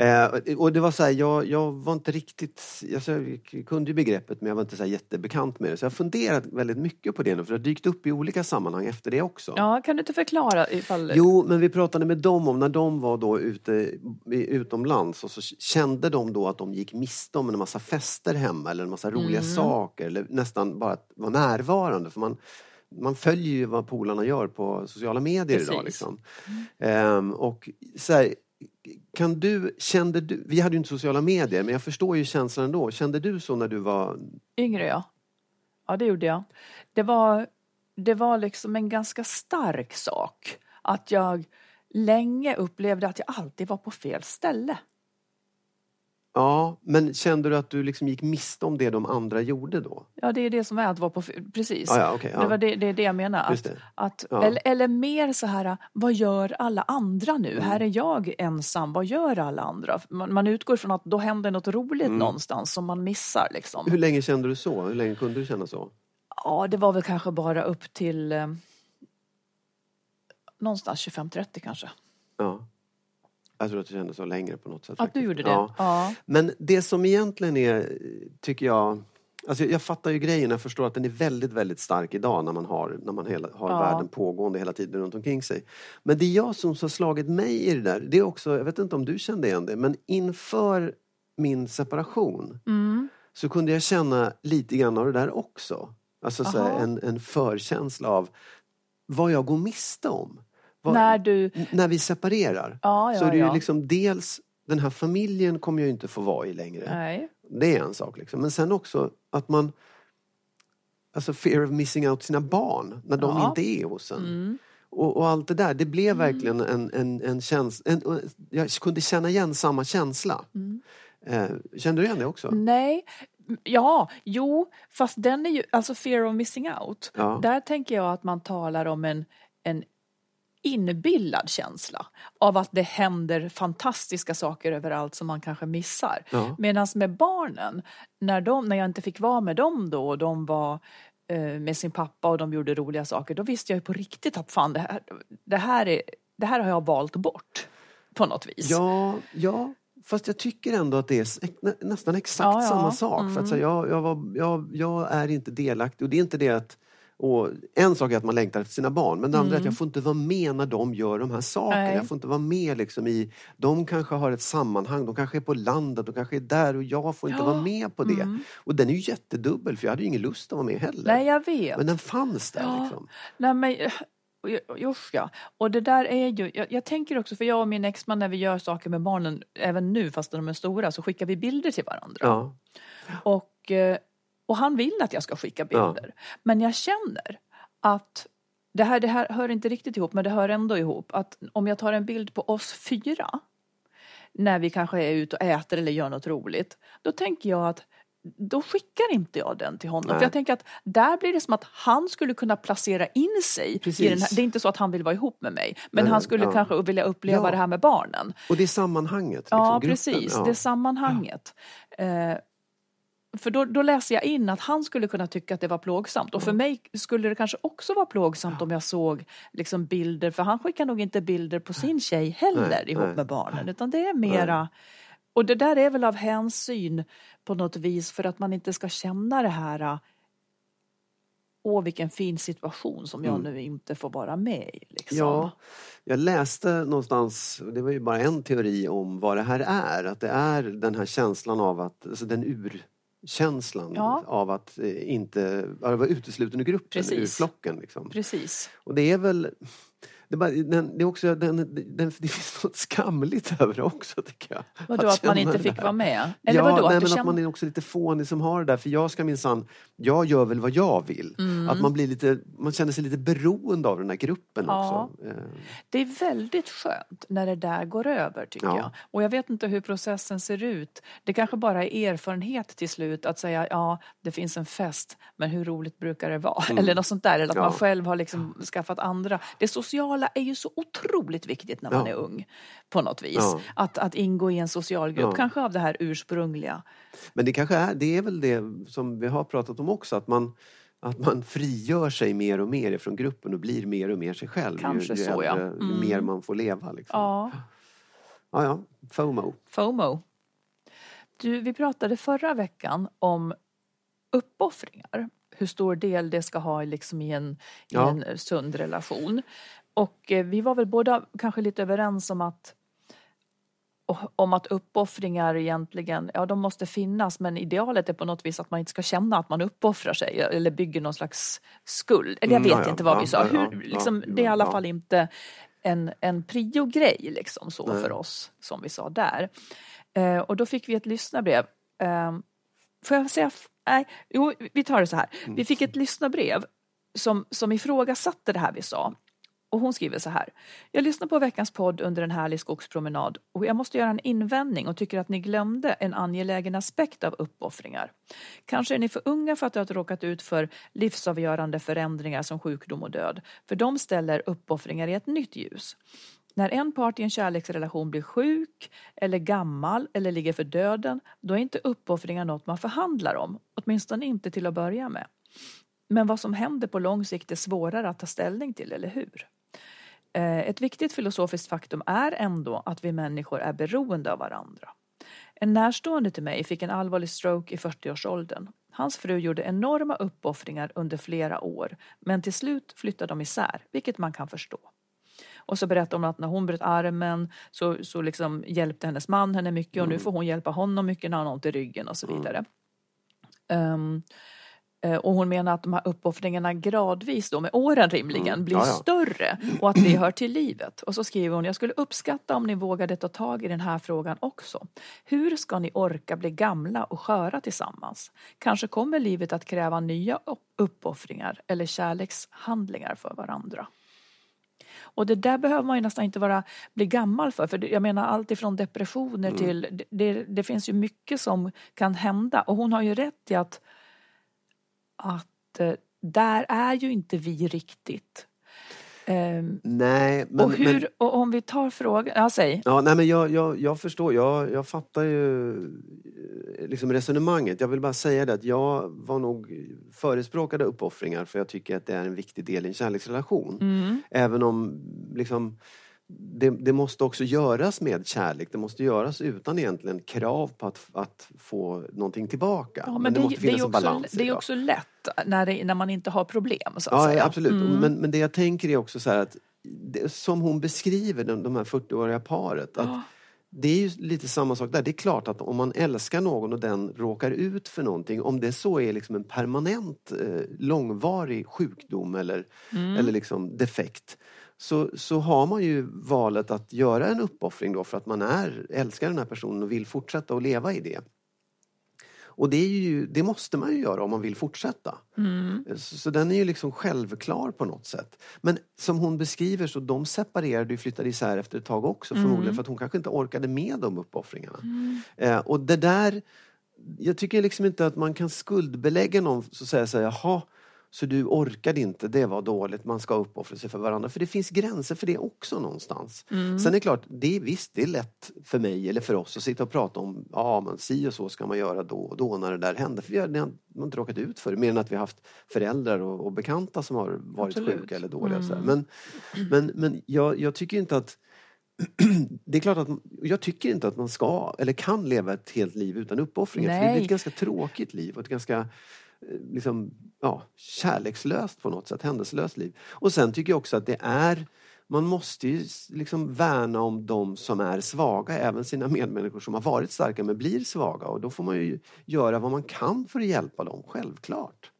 S2: Eh, och det var så här, jag, jag var inte riktigt, alltså, jag kunde ju begreppet men jag var inte så jättebekant med det. Så jag har funderat väldigt mycket på det nu för det har dykt upp i olika sammanhang efter det också.
S1: ja, kan du inte förklara ifall...
S2: Jo, men vi pratade med dem om när de var då ute utomlands och så kände de då att de gick miste om en massa fester hemma eller en massa roliga
S1: Mm.
S2: saker eller nästan bara att vara närvarande. För man, man följer ju vad polarna gör på sociala medier idag.
S1: Precis.
S2: Liksom. Ehm, och så här, kan du, kände du, vi hade ju inte sociala medier men jag förstår ju känslan ändå. Kände du så när du var
S1: Yngre ja. Ja det gjorde jag. Det var, det var liksom en ganska stark sak. Att jag länge upplevde att jag alltid var på fel ställe.
S2: Ja, men kände du att du liksom gick miste om det de andra gjorde då?
S1: Ja det är det som är att vara på precis.
S2: Ja, ja, okej, ja.
S1: Det var det, det är det jag menar. Att,
S2: det.
S1: att,
S2: Ja.
S1: eller, eller mer så här, vad gör alla andra nu?
S2: Mm.
S1: Här är jag ensam, vad gör alla andra? Man, man utgår från att då händer något roligt
S2: Mm.
S1: någonstans som man missar. Liksom.
S2: Hur länge kände du så? Hur länge kunde du känna så?
S1: Ja, det var väl kanske bara upp till eh, någonstans 25-30 kanske.
S2: Ja. Jag tror att du kände så längre på något sätt.
S1: Att du
S2: faktiskt.
S1: gjorde det?
S2: Ja.
S1: Ja.
S2: Men det som egentligen är, tycker jag, alltså jag fattar ju grejen, jag förstår att den är väldigt, väldigt stark idag när man har, när man hela, har
S1: Ja.
S2: världen pågående hela tiden runt omkring sig. Men det jag som har slagit mig i det där, det är också, jag vet inte om du kände igen det, men inför min separation
S1: Mm.
S2: så kunde jag känna lite grann av det där också. Alltså så här,
S1: Aha.
S2: en, en förkänsla av vad jag går miste om. Vad,
S1: När du...
S2: När vi separerar
S1: Ja, ja,
S2: så är det ju liksom dels den här familjen kommer jag ju inte få vara i längre.
S1: Nej.
S2: Det är en sak liksom. Men sen också att man Alltså fear of missing out sina barn när de.
S1: Mm.
S2: inte är hos en. Och, och allt det där, det blev verkligen en, en, en känsla. En, jag kunde känna igen samma känsla.
S1: Mm.
S2: Eh, kände du igen det också?
S1: Nej. Ja, jo, fast den är ju, alltså fear of missing out.
S2: Ja.
S1: Där tänker jag att man talar om en, en inbillad känsla av att det händer fantastiska saker överallt som man kanske missar.
S2: Ja.
S1: Medan med barnen, när, de, när jag inte fick vara med dem då och de var eh, med sin pappa och de gjorde roliga saker, då visste jag ju på riktigt att fan det här, det här, är, det här har jag valt bort på något vis.
S2: Ja, ja. Fast jag tycker ändå att det är nästan exakt
S1: Ja, ja.
S2: samma sak. För att, så, här, jag, jag, var, jag, jag är inte delaktig och det är inte det att och en sak är att man längtar efter sina barn men det andra är att jag får inte vara med när de gör de här sakerna.
S1: Nej.
S2: Jag får inte vara med liksom i... De kanske har ett sammanhang, de kanske är på landet, de kanske är där och jag får inte
S1: Ja.
S2: vara med på det. Och den är ju jättedubbel för jag hade ju ingen lust att vara med heller.
S1: Nej, jag vet.
S2: Men den fanns där
S1: Ja.
S2: liksom.
S1: Nej men usch ja. Och det där är ju, jag, jag tänker också för jag och min exman när vi gör saker med barnen, även nu fast de är stora, så skickar vi bilder till varandra.
S2: Ja.
S1: Och, eh, och han vill att jag ska skicka bilder. Men jag känner att det här, det här hör inte riktigt ihop men det hör ändå ihop. Att om jag tar en bild på oss fyra när vi kanske är ute och äter eller gör något roligt. Då tänker jag att då skickar inte jag den till honom.
S2: Nej.
S1: För jag tänker att där blir det som att han skulle kunna placera in sig
S2: Precis.
S1: i den här. Det är inte så att han vill vara ihop med mig. Men
S2: Nej,
S1: han skulle
S2: ja.
S1: kanske vilja uppleva
S2: Ja.
S1: det här med barnen.
S2: Och det är sammanhanget. Liksom,
S1: Ja,
S2: gruppen.
S1: precis.
S2: Ja.
S1: Det sammanhanget. Eh, för då, då läser jag in att han skulle kunna tycka att det var plågsamt. Och för mig skulle det kanske också vara plågsamt om jag såg liksom bilder, för han skickar nog inte bilder på sin tjej heller
S2: Nej,
S1: ihop
S2: nej.
S1: med barnen. Utan det är mera... Och det där är väl av hänsyn på något vis för att man inte ska känna det här äh, Åh vilken fin situation som jag nu inte får vara med i. Liksom.
S2: Mm. Ja, jag läste någonstans, det var ju bara en teori om vad det här är. Att det är den här känslan av att, alltså den urkänslan
S1: Ja.
S2: av att eh, inte vara utesluten ur gruppen,
S1: Precis.
S2: ur flocken. Liksom.
S1: Precis.
S2: Och det är väl det bara, den, det är också, den, den, det finns något skamligt över det också tycker jag.
S1: Vadå att, man
S2: känna
S1: inte fick vara med? Eller
S2: ja,
S1: vadå?
S2: nej,
S1: att
S2: men att man är också lite fånig som har det där. För jag ska minsann, jag gör väl vad jag vill.
S1: Mm.
S2: Att man blir lite, man känner sig lite beroende av den här gruppen
S1: Ja.
S2: också. Eh,
S1: Det är väldigt skönt när det där går över tycker
S2: Ja.
S1: jag. Och jag vet inte hur processen ser ut. Det kanske bara är erfarenhet till slut att säga ja, det finns en fest, men hur roligt brukar det vara? Eller något sånt där. Eller att
S2: Mm. Ja.
S1: man själv har liksom skaffat andra. Det sociala är ju så otroligt viktigt när man
S2: Ja.
S1: är ung. På något vis.
S2: Ja.
S1: Att, att ingå i en social grupp,
S2: Ja.
S1: kanske av det här ursprungliga.
S2: Men det kanske är, det är väl det som vi har pratat om också, att man, att man frigör sig mer och mer ifrån gruppen och blir mer och mer sig själv.
S1: Kanske
S2: ju, ju
S1: så, ja. Mm.
S2: mer man får leva. Liksom.
S1: Ja.
S2: Ja, ja. FOMO.
S1: FOMO. Du, vi pratade förra veckan om uppoffringar. Hur stor del det ska ha liksom i, en, i
S2: Ja.
S1: en sund relation. Och eh, vi var väl båda kanske lite överens om att och, om att uppoffringar egentligen, ja de måste finnas men idealet är på något vis att man inte ska känna att man uppoffrar sig eller bygger någon slags skuld. Eller jag
S2: Mm,
S1: vet
S2: ja,
S1: inte vad
S2: ja,
S1: vi sa. Hur,
S2: ja,
S1: liksom,
S2: ja,
S1: det är i alla fall inte en, en prio-grej liksom så
S2: Nej.
S1: för oss som vi sa där. Eh, och då fick vi ett lyssnarbrev. Eh, får jag säga, nej, jo, vi tar det så här.
S2: Mm.
S1: Vi fick ett lyssnarbrev som, som ifrågasatte det här vi sa. Och hon skriver så här. Jag lyssnar på veckans podd under en härlig skogspromenad och jag måste göra en invändning och tycker att ni glömde en angelägen aspekt av uppoffringar. Kanske är ni för unga för att ha råkat ut för livsavgörande förändringar som sjukdom och död. För de ställer uppoffringar i ett nytt ljus. När en part i en kärleksrelation blir sjuk eller gammal eller ligger för döden, då är inte uppoffringar något man förhandlar om, åtminstone inte till att börja med. Men vad som händer på lång sikt är svårare att ta ställning till, eller hur? Eh, Ett viktigt filosofiskt faktum är ändå att vi människor är beroende av varandra. En närstående till mig fick en allvarlig stroke i 40-årsåldern. Hans fru gjorde enorma uppoffringar under flera år, men till slut flyttade de isär, vilket man kan förstå. Och så berättade hon att när hon bröt armen så, så liksom hjälpte hennes man henne mycket och nu får hon hjälpa honom mycket när han har ont i ryggen och så vidare. Ehm, eh, och hon menar att de här uppoffringarna gradvis då med åren rimligen
S2: Mm.
S1: blir
S2: Ja, ja.
S1: större och att det hör till livet. Och så skriver hon, jag skulle uppskatta om ni vågade ta tag i den här frågan också. Hur ska ni orka bli gamla och sköra tillsammans? Kanske kommer livet att kräva nya upp- uppoffringar eller kärlekshandlingar för varandra. Och det där behöver man ju nästan inte vara, bli gammal för. För jag menar allt ifrån depressioner
S2: Mm.
S1: till, det- det, det finns ju mycket som kan hända. Och hon har ju rätt i att, att eh, där är ju inte vi riktigt. Ehm,
S2: Nej, men...
S1: och, hur,
S2: men
S1: och om vi tar frågan, ja säg.
S2: Ja, nej, men jag, jag, jag förstår, jag, jag fattar ju eh, liksom resonemanget. Jag vill bara säga det att jag var nog förespråkade uppoffringar för jag tycker att det är en viktig del i en kärleksrelation.
S1: Mm.
S2: Även om liksom, det, det måste också göras med kärlek. Det måste göras utan egentligen krav på att, att få någonting tillbaka.
S1: Ja, men det,
S2: måste
S1: det,
S2: finnas
S1: är
S2: en
S1: också,
S2: balans i
S1: det är också lätt när, det, när man inte har problem. Så att
S2: Ja,
S1: säga.
S2: absolut.
S1: Mm.
S2: Men, men det jag tänker är också så att det, som hon beskriver de, de här 40-åriga paret. Att
S1: Ja.
S2: Det är ju lite samma sak där. Det är klart att om man älskar någon och den råkar ut för någonting, om det så är liksom en permanent eh, långvarig sjukdom eller,
S1: Mm.
S2: eller liksom defekt. Så, så har man ju valet att göra en uppoffring då för att man är, älskar den här personen och vill fortsätta att leva i det. Och det, är ju, det måste man ju göra om man vill fortsätta.
S1: Mm.
S2: Så, så den är ju liksom självklar på något sätt. Men som hon beskriver så de separerade och flyttade isär efter ett tag också förmodligen för att hon kanske inte orkade med de uppoffringarna. Eh, och det där, jag tycker liksom inte att man kan skuldbelägga någon så att säga så här, jaha, så du orkade inte, det var dåligt, man ska uppoffra sig för varandra. För det finns gränser för det också någonstans. Sen är det klart, det är, visst, det är lätt för mig eller för oss att sitta och prata om, ja men si och så ska man göra då och då när det där händer. För vi har, det har man inte råkat ut för det, mer än att vi har haft föräldrar och, och bekanta som har varit
S1: Absolut.
S2: sjuka eller dåliga. Så här. Men, men, men jag, jag tycker inte att det är klart att jag tycker inte att man ska eller kan leva ett helt liv utan uppoffringar. För det
S1: Nej.
S2: ett ganska tråkigt liv och ett ganska Eh, liksom, ja, kärlekslöst på något sätt, händelselöst liv. Och sen tycker jag också att det är man måste ju liksom värna om de som är svaga, även sina medmänniskor som har varit starka men blir svaga. Och då får man ju göra vad man kan för att hjälpa dem, självklart.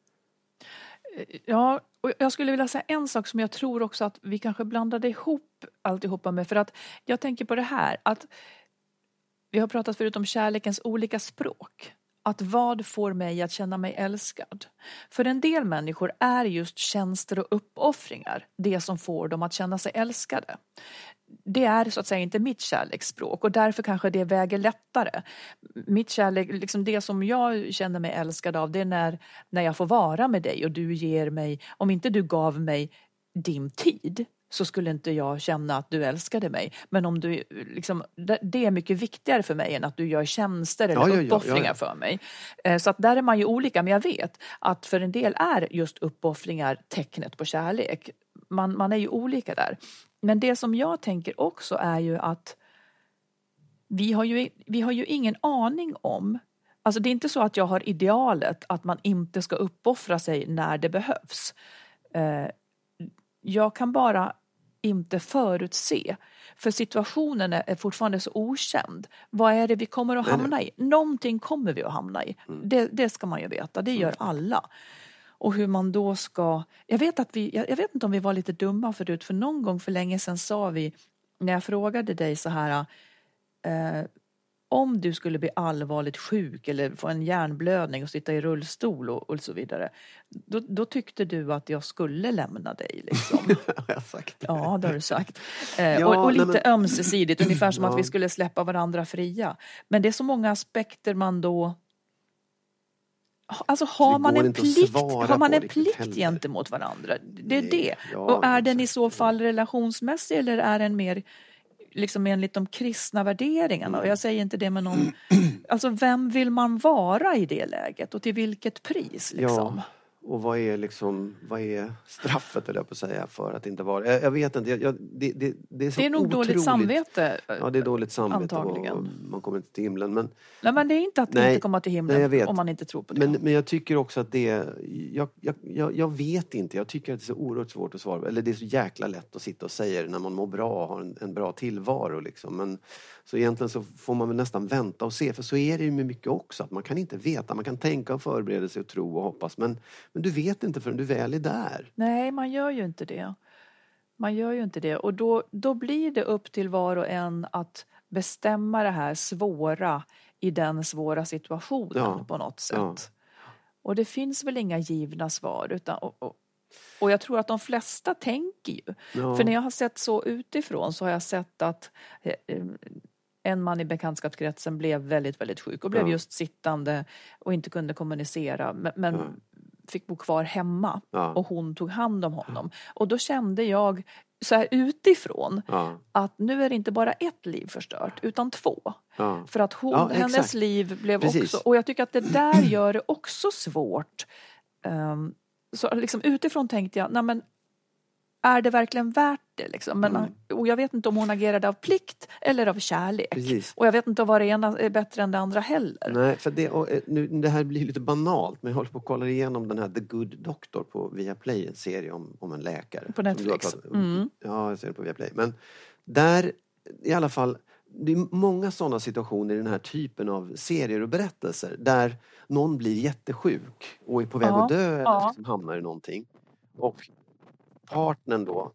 S1: Eh, ja, och jag skulle vilja säga en sak som jag tror också att vi kanske blandade ihop alltihopa med. För att jag tänker på det här att vi har pratat förut om kärlekens olika språk. Att vad får mig att känna mig älskad? För en del människor är just tjänster och uppoffringar det som får dem att känna sig älskade. Det är så att säga inte mitt kärleksspråk och därför kanske det väger lättare. Mitt kärlek, liksom det som jag känner mig älskad av det är när, när jag får vara med dig och du ger mig, om inte du gav mig din tid så skulle inte jag känna att du älskade mig. Men om du, liksom, det- är mycket viktigare för mig än att du gör tjänster eller
S2: Ja, ja,
S1: uppoffringar
S2: ja, ja.
S1: för mig. Eh, Så att där är man ju olika, men jag vet att för en del är just uppoffringar tecknet på kärlek. Man, man är ju olika där. Men det som jag tänker också är ju att vi har ju, vi har ju ingen aning om Alltså det är inte så att jag har idealet att man inte ska uppoffra sig när det behövs. Eh, jag kan bara inte förutse. För situationen är, fortfarande så okänd. Vad är det vi kommer att hamna i? Någonting kommer vi att hamna i. Det, det ska man ju veta, det gör alla. Och hur man då ska... Jag vet, att vi, jag, jag vet inte om vi var lite dumma förut, för någon gång för länge sedan sa vi, när jag frågade dig så här, eh, om du skulle bli allvarligt sjuk eller få en hjärnblödning och sitta i rullstol och, och så vidare, då, då tyckte du att jag skulle lämna dig. Liksom.
S2: Har jag sagt.
S1: Ja, det har du sagt. Eh,
S2: Ja,
S1: och, och
S2: nej,
S1: lite
S2: men-
S1: ömsesidigt, ungefär som att
S2: Ja.
S1: vi skulle släppa varandra fria. Men det är så många aspekter man då... Alltså har
S2: Det
S1: man en
S2: att
S1: plikt, har man en plikt
S2: heller.
S1: gentemot varandra? Det är
S2: Nej,
S1: det.
S2: ja,
S1: och är den i så fall relationsmässig eller är den mer liksom enligt de kristna värderingarna?
S2: Mm.
S1: Och jag säger inte det med någon... Alltså vem vill man vara i det läget och till vilket pris? Liksom?
S2: Ja, och vad är liksom, vad är straffet eller jag på att säga för att inte vara jag, jag vet inte, jag, det, det, det är så
S1: Det är nog dåligt samvete.
S2: Ja det är dåligt samvete
S1: Antagligen.
S2: man kommer inte till himlen men,
S1: Nej, men det är inte att
S2: Nej,
S1: inte komma till himlen
S2: nej,
S1: om man inte tror på det.
S2: men, men jag tycker också att det, jag, jag, jag, jag vet inte, jag tycker att det är så oerhört svårt att svara eller det är så jäkla lätt att sitta och säga det när man mår bra och har en, en bra tillvaro liksom. Men, så egentligen så får man väl nästan vänta och se för så är det ju med mycket också att man kan inte veta, man kan tänka och förbereda sig och tro och hoppas men, men du vet inte förrän du väl är där.
S1: Nej, man gör ju inte det. Man gör ju inte det. Och då, då blir det upp till var och en att bestämma det här svåra i den svåra situationen
S2: Ja,
S1: på något sätt.
S2: ja.
S1: Och det finns väl inga givna svar. Utan, och, och, och jag tror att de flesta tänker ju.
S2: Ja.
S1: För när jag har sett så utifrån så har jag sett att eh, eh, en man i bekantskapskretsen blev väldigt, väldigt sjuk och blev
S2: Ja.
S1: just sittande och inte kunde kommunicera men, men
S2: Ja.
S1: fick bo kvar hemma
S2: Ja.
S1: och hon tog hand om honom. Och då kände jag så här utifrån att nu är det inte bara ett liv förstört utan två. För att hon, hennes liv blev
S2: Precis.
S1: också, och jag tycker att det där gör det också svårt. Ehm, så liksom utifrån tänkte jag, nej men är det verkligen värt det liksom? Men,
S2: Mm.
S1: Och jag vet inte om hon agerade av plikt eller av kärlek.
S2: Precis.
S1: Och jag vet inte vad det ena är bättre än det andra heller.
S2: Nej, för det, och, eh, nu, det här blir lite banalt men jag håller på att kolla igenom den här The Good Doctor på Viaplay, en serie om, om en läkare.
S1: På Netflix. Mm.
S2: Ja, jag ser det på Viaplay. Men där, i alla fall, det är många sådana situationer i den här typen av serier och berättelser där någon blir jättesjuk och är på väg
S1: Ja,
S2: att dö eller
S1: ja.
S2: liksom hamnar i någonting. Och partnern då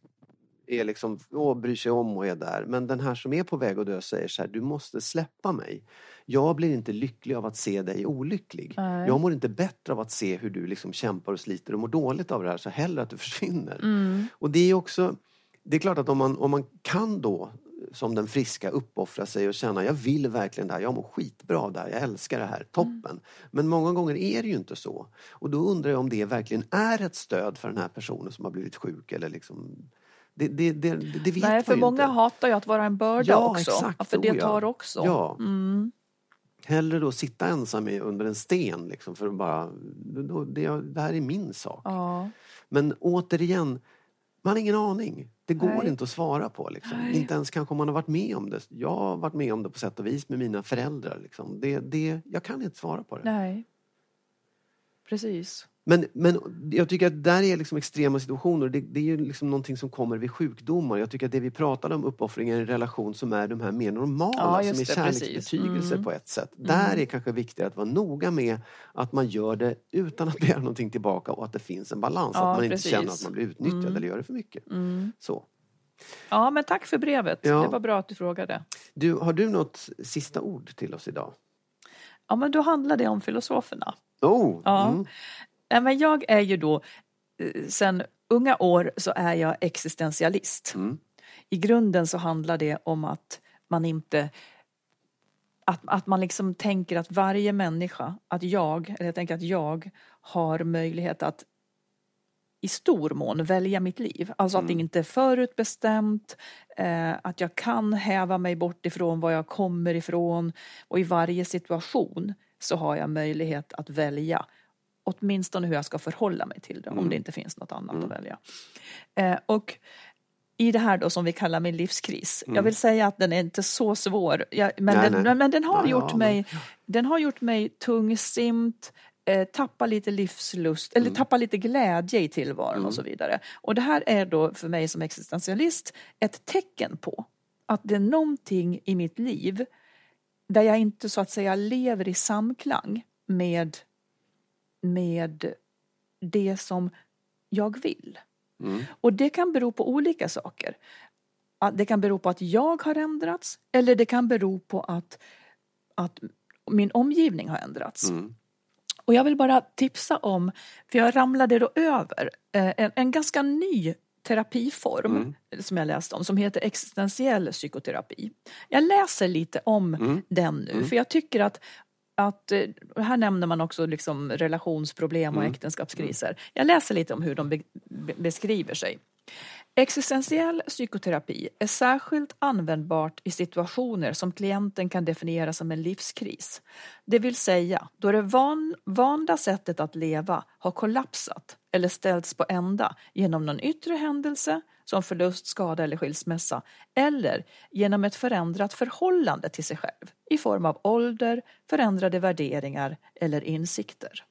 S2: är liksom, åh, bryr sig om och är där. Men den här som är på väg att dö säger så här, du måste släppa mig. Jag blir inte lycklig av att se dig olycklig.
S1: Nej.
S2: Jag mår inte bättre av att se hur du liksom kämpar och sliter och mår dåligt av det här, så hellre att du försvinner.
S1: Mm.
S2: Och det är också, det är klart att om man, om man kan då som den friska uppoffra sig och känna jag vill verkligen det här, jag mår skitbra av det här, jag älskar det här, toppen. Men många gånger är det ju inte så. Och då undrar jag om det verkligen är ett stöd för den här personen som har blivit sjuk eller liksom det, det, det, det vet
S1: Nej, för många
S2: inte.
S1: hatar ju att vara en börda
S2: Ja,
S1: också.
S2: exakt,
S1: för det
S2: oh ja.
S1: tar också.
S2: Ja.
S1: Mm.
S2: Hellre då sitta ensam under en sten liksom för att bara, då, det, det här är min sak.
S1: Ja.
S2: Men återigen, man har ingen aning. Det går
S1: Nej.
S2: inte att svara på. Liksom. Inte ens kanske om man har varit med om det. Jag har varit med om det på sätt och vis med mina föräldrar. Liksom. Det, det, jag kan inte svara på det.
S1: Nej. Precis.
S2: Men, men jag tycker att där är liksom extrema situationer. Det, det är ju liksom någonting som kommer vid sjukdomar. Jag tycker att det vi pratade om uppoffringar i en relation som är de här mer normala,
S1: Ja,
S2: som är kärleksbetygelser
S1: Mm.
S2: på ett sätt. Där är kanske viktigare att vara noga med att man gör det utan att begära någonting tillbaka och att det finns en balans.
S1: Ja,
S2: att man inte
S1: precis.
S2: känner att man blir utnyttjad
S1: Mm.
S2: eller gör det för mycket.
S1: Mm.
S2: Så.
S1: Ja, men tack för brevet.
S2: Ja.
S1: Det var bra att du frågade.
S2: Du, har du något sista ord till oss idag?
S1: Ja, men då handlar det om filosoferna.
S2: Oh!
S1: Ja.
S2: Mm.
S1: Nej, men jag är ju då, eh, sen unga år så är jag existentialist.
S2: Mm.
S1: I grunden så handlar det om att man inte att, att man liksom tänker att varje människa, att jag, eller jag tänker att jag har möjlighet att i stor mån välja mitt liv. Alltså att det inte är förutbestämt, eh, att jag kan häva mig bort ifrån var jag kommer ifrån och i varje situation så har jag möjlighet att välja åtminstone hur jag ska förhålla mig till det om det inte finns något annat att välja. Eh, och i det här då som vi kallar min livskris. Jag vill säga att den är inte så svår. Jag, men,
S2: Nej,
S1: den,
S2: nej.
S1: men, men den har
S2: Ja,
S1: gjort
S2: ja, men-
S1: mig den har gjort mig tungsint, eh, tappa lite livslust eller tappa lite glädje i tillvaron och så vidare. Och det här är då för mig som existentialist ett tecken på att det är någonting i mitt liv där jag inte så att säga lever i samklang med, med det som jag vill.
S2: Mm.
S1: Och det kan bero på olika saker. Det kan bero på att jag har ändrats eller det kan bero på att, att min omgivning har ändrats.
S2: Mm.
S1: Och jag vill bara tipsa om, för jag ramlade då över eh, en, en ganska ny terapiform
S2: Mm.
S1: som jag läste om som heter existentiell psykoterapi. Jag läser lite om
S2: Mm.
S1: den nu för jag tycker att att, eh, här nämner man också liksom relationsproblem och
S2: Mm.
S1: äktenskapskriser. Jag läser lite om hur de be, be, beskriver sig. Existentiell psykoterapi är särskilt användbart i situationer som klienten kan definiera som en livskris. Det vill säga då det van, vanda sättet att leva har kollapsat eller ställts på ända genom någon yttre händelse som förlust, skada eller skilsmässa eller genom ett förändrat förhållande till sig själv i form av ålder, förändrade värderingar eller insikter.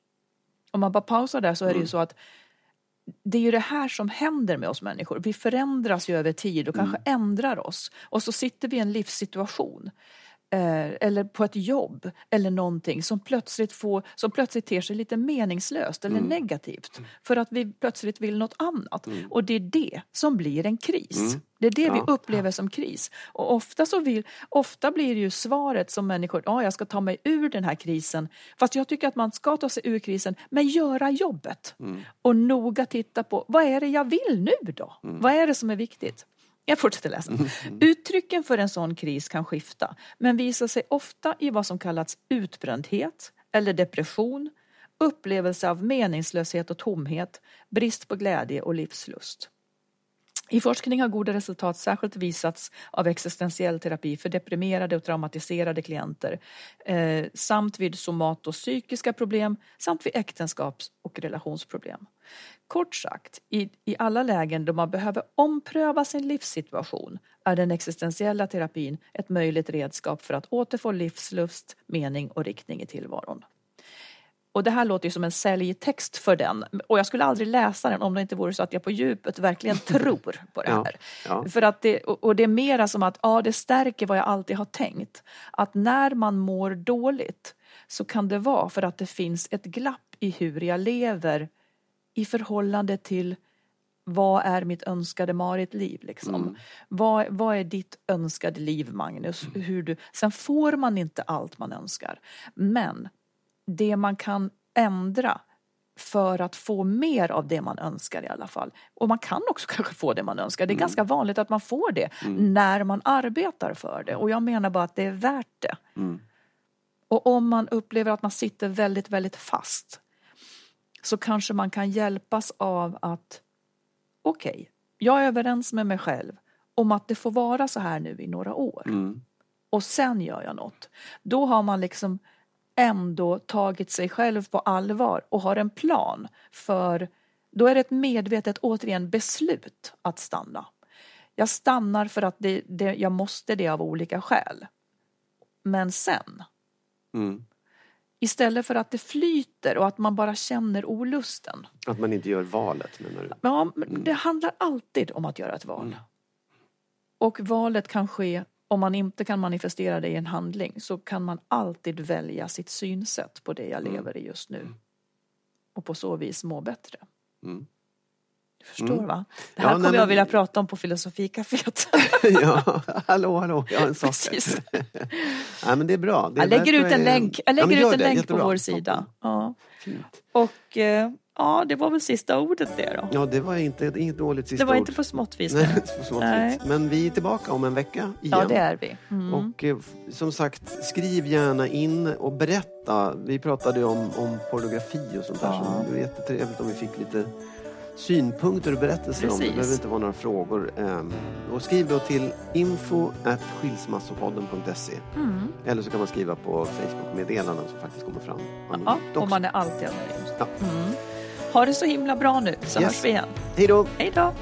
S1: Om man bara pausar där så är det ju så att det är ju det här som händer med oss människor. Vi förändras ju över tid och kanske ändrar oss. Och så sitter vi i en livssituation eller på ett jobb eller någonting som plötsligt, får, som plötsligt ter sig lite meningslöst eller negativt. För att vi plötsligt vill något annat. Och det är det som blir en kris. Det är det vi upplever som kris. Och ofta, så vill, ofta blir det ju svaret som människor, ja jag ska ta mig ur den här krisen. Fast jag tycker att man ska ta sig ur krisen, men göra jobbet. Och noga titta på, vad är det jag vill nu då? Vad är det som är viktigt? Jag fortsätter läsa. Uttrycken för en sån kris kan skifta, men visar sig ofta i vad som kallats utbrändhet eller depression, upplevelse av meningslöshet och tomhet, brist på glädje och livslust. I forskning har goda resultat särskilt visats av existentiell terapi för deprimerade och traumatiserade klienter eh, samt vid somatopsykiska problem samt vid äktenskaps och relationsproblem. Kort sagt, i, i alla lägen då man behöver ompröva sin livssituation är den existentiella terapin ett möjligt redskap för att återfå livslust, mening och riktning i tillvaron. Och det här låter ju som en säljtext för den. Och jag skulle aldrig läsa den om det inte vore så att jag på djupet verkligen tror på det
S2: Ja,
S1: här.
S2: ja.
S1: För att det, och det är mera som att ja, det stärker vad jag alltid har tänkt. Att när man mår dåligt så kan det vara för att det finns ett glapp i hur jag lever i förhållande till vad är mitt önskade Marit-liv? Liksom? Vad, vad är ditt önskade liv, Magnus? Hur du, sen får man inte allt man önskar. Men det man kan ändra för att få mer av det man önskar i alla fall. Och man kan också kanske få det man önskar. Det är ganska vanligt att man får det när man arbetar för det. Och jag menar bara att det är värt det. Och om man upplever att man sitter väldigt, väldigt fast så kanske man kan hjälpas av att okej, jag är överens med mig själv om att det får vara så här nu i några år. Och sen gör jag något. Då har man liksom ändå tagit sig själv på allvar och har en plan för då är det ett medvetet, återigen, beslut att stanna. Jag stannar för att det, det, jag måste det av olika skäl. Men sen,
S2: Mm.
S1: istället för att det flyter och att man bara känner olusten.
S2: Att man inte gör valet menar du?
S1: Ja, men det handlar alltid om att göra ett val. Och valet kan ske, om man inte kan manifestera det i en handling, så kan man alltid välja sitt synsätt på det jag lever i just nu. Och på så vis må bättre.
S2: Mm.
S1: Du förstår va? Det
S2: Ja,
S1: här
S2: nej,
S1: kommer jag
S2: men-
S1: vilja prata om på filosofikaféet.
S2: ja, hallå, hallå, jag har en sak.
S1: Precis.
S2: Nej, men det är bra. Det
S1: Jag lägger ut en
S2: är-
S1: länk, jag
S2: Ja,
S1: lägger
S2: gör
S1: ut en
S2: det.
S1: länk på vår sida. Ja.
S2: Fint.
S1: Och eh, ja, det var väl sista ordet det då.
S2: Ja, det var inte, inget dåligt sista
S1: det var
S2: ord.
S1: inte på småttvis.
S2: Nej,
S1: det.
S2: inte på smått
S1: Nej.
S2: vis. Men vi är tillbaka om en vecka igen.
S1: Ja, det är vi. Mm.
S2: Och eh, som sagt, skriv gärna in och berätta. Vi pratade om, om pornografi och sånt där.
S1: Ja.
S2: Så det var jättetrevligt om vi fick lite synpunkter och berättelser om det. Det
S1: Precis.
S2: behöver inte vara några frågor. Ehm, Och skriv då till info skilsmassopodden.se
S1: Mm.
S2: Eller så kan man skriva på Facebook-meddelanden som faktiskt kommer fram
S1: Ja, och man är alltid anonym.
S2: Ja.
S1: Mm. Ha det så himla bra nu, så
S2: Yes.
S1: hörs vi igen.
S2: Hej då!
S1: Hej då!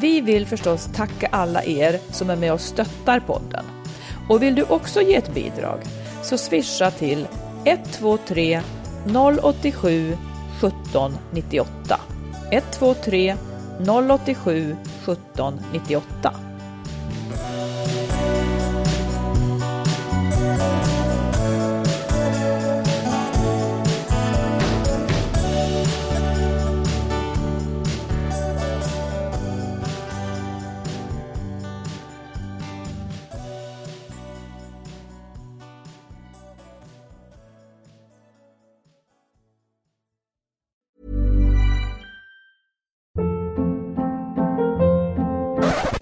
S1: Vi vill förstås tacka alla er som är med och stöttar podden. Och vill du också ge ett bidrag så swisha till 123 087 17 98. 123 087 17 98.